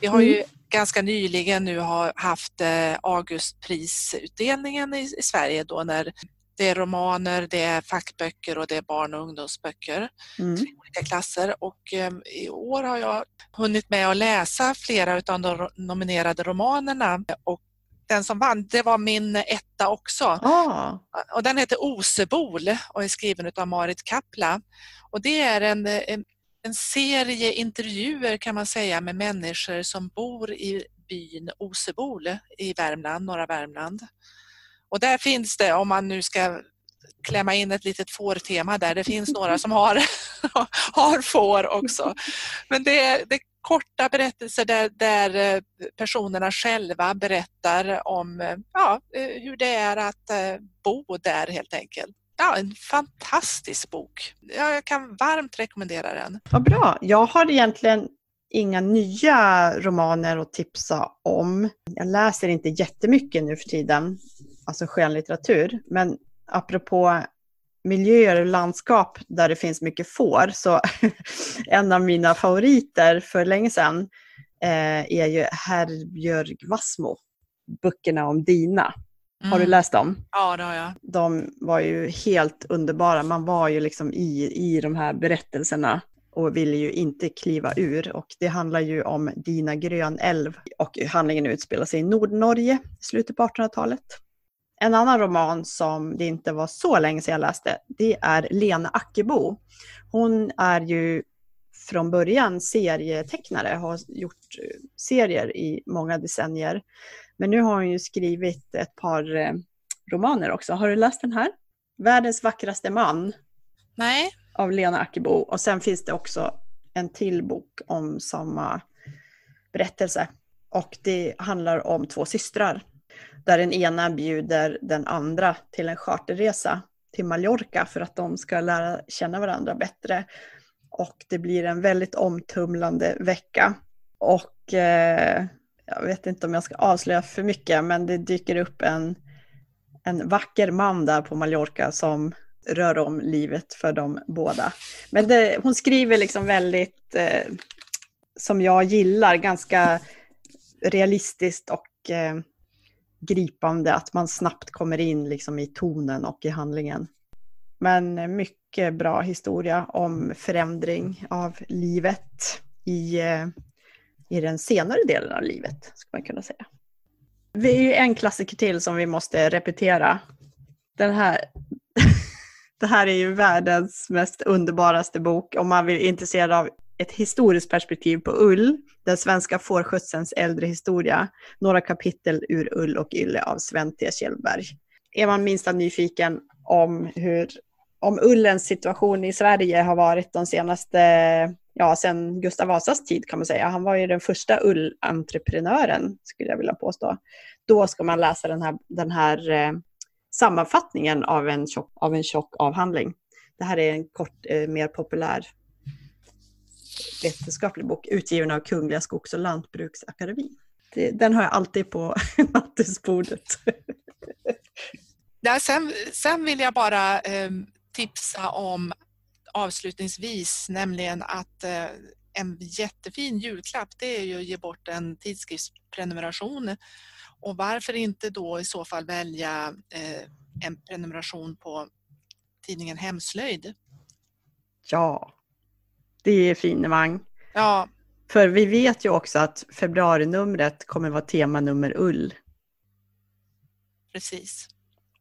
Vi har ju mm. ganska nyligen nu haft eh, Augustprisutdelningen i Sverige då när det är romaner, det är fackböcker och det är barn och ungdomsböcker mm. i olika klasser. Och ehm, i år har jag hunnit med att läsa flera av de nominerade romanerna och den som vann, det var min etta också. Ah. Och den heter Osebol och är skriven av Marit Kapla. Och det är en, en, en, serie intervjuer kan man säga med människor som bor i byn Osebol i Värmland, norra Värmland. Och där finns det, om man nu ska klämma in ett litet fårtema där. Det finns några som har, har får också. Men det, det korta berättelser där, där eh, personerna själva berättar om eh, ja, eh, hur det är att bo där helt enkelt. Ja, en fantastisk bok. Jag kan varmt rekommendera den. Vad bra. Jag har egentligen inga nya romaner att tipsa om. Jag läser inte jättemycket nu för tiden, alltså skönlitteratur. Men apropå miljöer och landskap där det finns mycket får. Så en av mina favoriter för länge sedan eh, är ju Herbjörg Wassmo, böckerna om Dina. Mm. Har du mm. läst dem? Ja, det har jag. De var ju helt underbara. Man var ju liksom i, i de här berättelserna och ville ju inte kliva ur. Och det handlar ju om Dina Grönälv och handlingen utspelar sig i Nordnorge i slutet på 1800-talet. En annan roman som det inte var så länge sedan jag läste, det är Lena Ackebo. Hon är ju från början serietecknare, har gjort eh, serier i många decennier. Men nu har hon ju skrivit ett par eh, romaner också. Har du läst den här? Världens vackraste man Nej, av Lena Ackebo. Och sen finns det också en till bok om samma berättelse. Och det handlar om två systrar. Där den ena bjuder den andra till en charterresa till Mallorca för att de ska lära känna varandra bättre. Och det blir en väldigt omtumlande vecka. Och eh, jag vet inte om jag ska avslöja för mycket, men det dyker upp en, en vacker man där på Mallorca som rör om livet för dem båda. Men det, hon skriver liksom väldigt, eh, som jag gillar, ganska realistiskt och eh, gripande, att man snabbt kommer in liksom i tonen och i handlingen. Men mycket bra historia om förändring av livet i, eh, i den senare delen av livet, skulle man kunna säga. Det är ju en klassiker till som vi måste repetera. Den här, det här är ju världens mest underbaraste bok om man vill intresserad av ett historiskt perspektiv på ull, den svenska fårskötselns äldre historia, några kapitel ur Ull och Ylle av Sven T. Kjellberg. Är man minsta nyfiken om hur om ullens situation i Sverige har varit de senaste, ja sen Gustav Vasas tid kan man säga. Han var ju den första ullentreprenören skulle jag vilja påstå. Då ska man läsa den här, den här eh, sammanfattningen av en, tjock, av en tjock avhandling. Det här är en kort, eh, mer populär vetenskaplig bok utgiven av Kungliga Skogs och Lantbruksakademin. Den har jag alltid på nattduksbordet. Ja, sen, sen vill jag bara eh, tipsa om avslutningsvis, nämligen att eh, en jättefin julklapp det är ju att ge bort en tidskriftsprenumeration. Och varför inte då i så fall välja eh, en prenumeration på tidningen Hemslöjd? Ja, det är finemang. Ja, För vi vet ju också att februarinumret kommer vara temanummer ull. precis.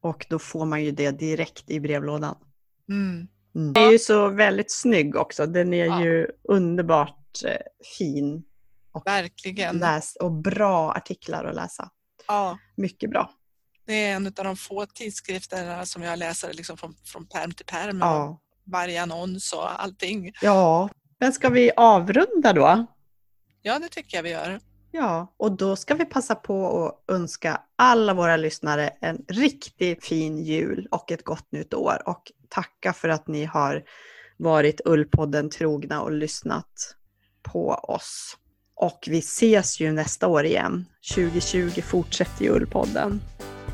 Och då får man ju det direkt i brevlådan. Mm. Mm. Den är ju så väldigt snygg också. Den är Ja. ju underbart eh, fin Verkligen. läs och bra artiklar att läsa. Ja, Mycket bra. det är en av de få tidskrifterna som jag läser liksom från, från perm till perm. Och Ja. Varje annons och allting. ja. Men ska vi avrunda då? Ja, det tycker jag vi gör. Ja, och då ska vi passa på att önska alla våra lyssnare en riktigt fin jul och ett gott nytt år och tacka för att ni har varit Ullpodden trogna och lyssnat på oss. Och vi ses ju nästa år igen. 2020 fortsätter ju Ullpodden.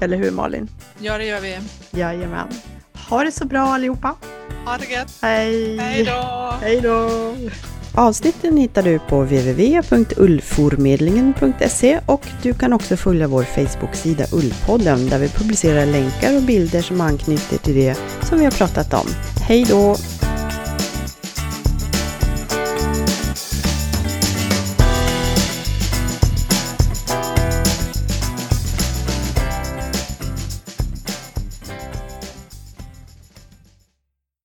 Eller hur Malin? Ja, det gör vi. Jajamän. Ha det så bra allihopa. Ha det gött. Hej! Hej då! Hej då! Avsnitten hittar du på www.ullformedlingen.se och du kan också följa vår Facebook-sida Ullpodden där vi publicerar länkar och bilder som anknyter till det som vi har pratat om. Hej då!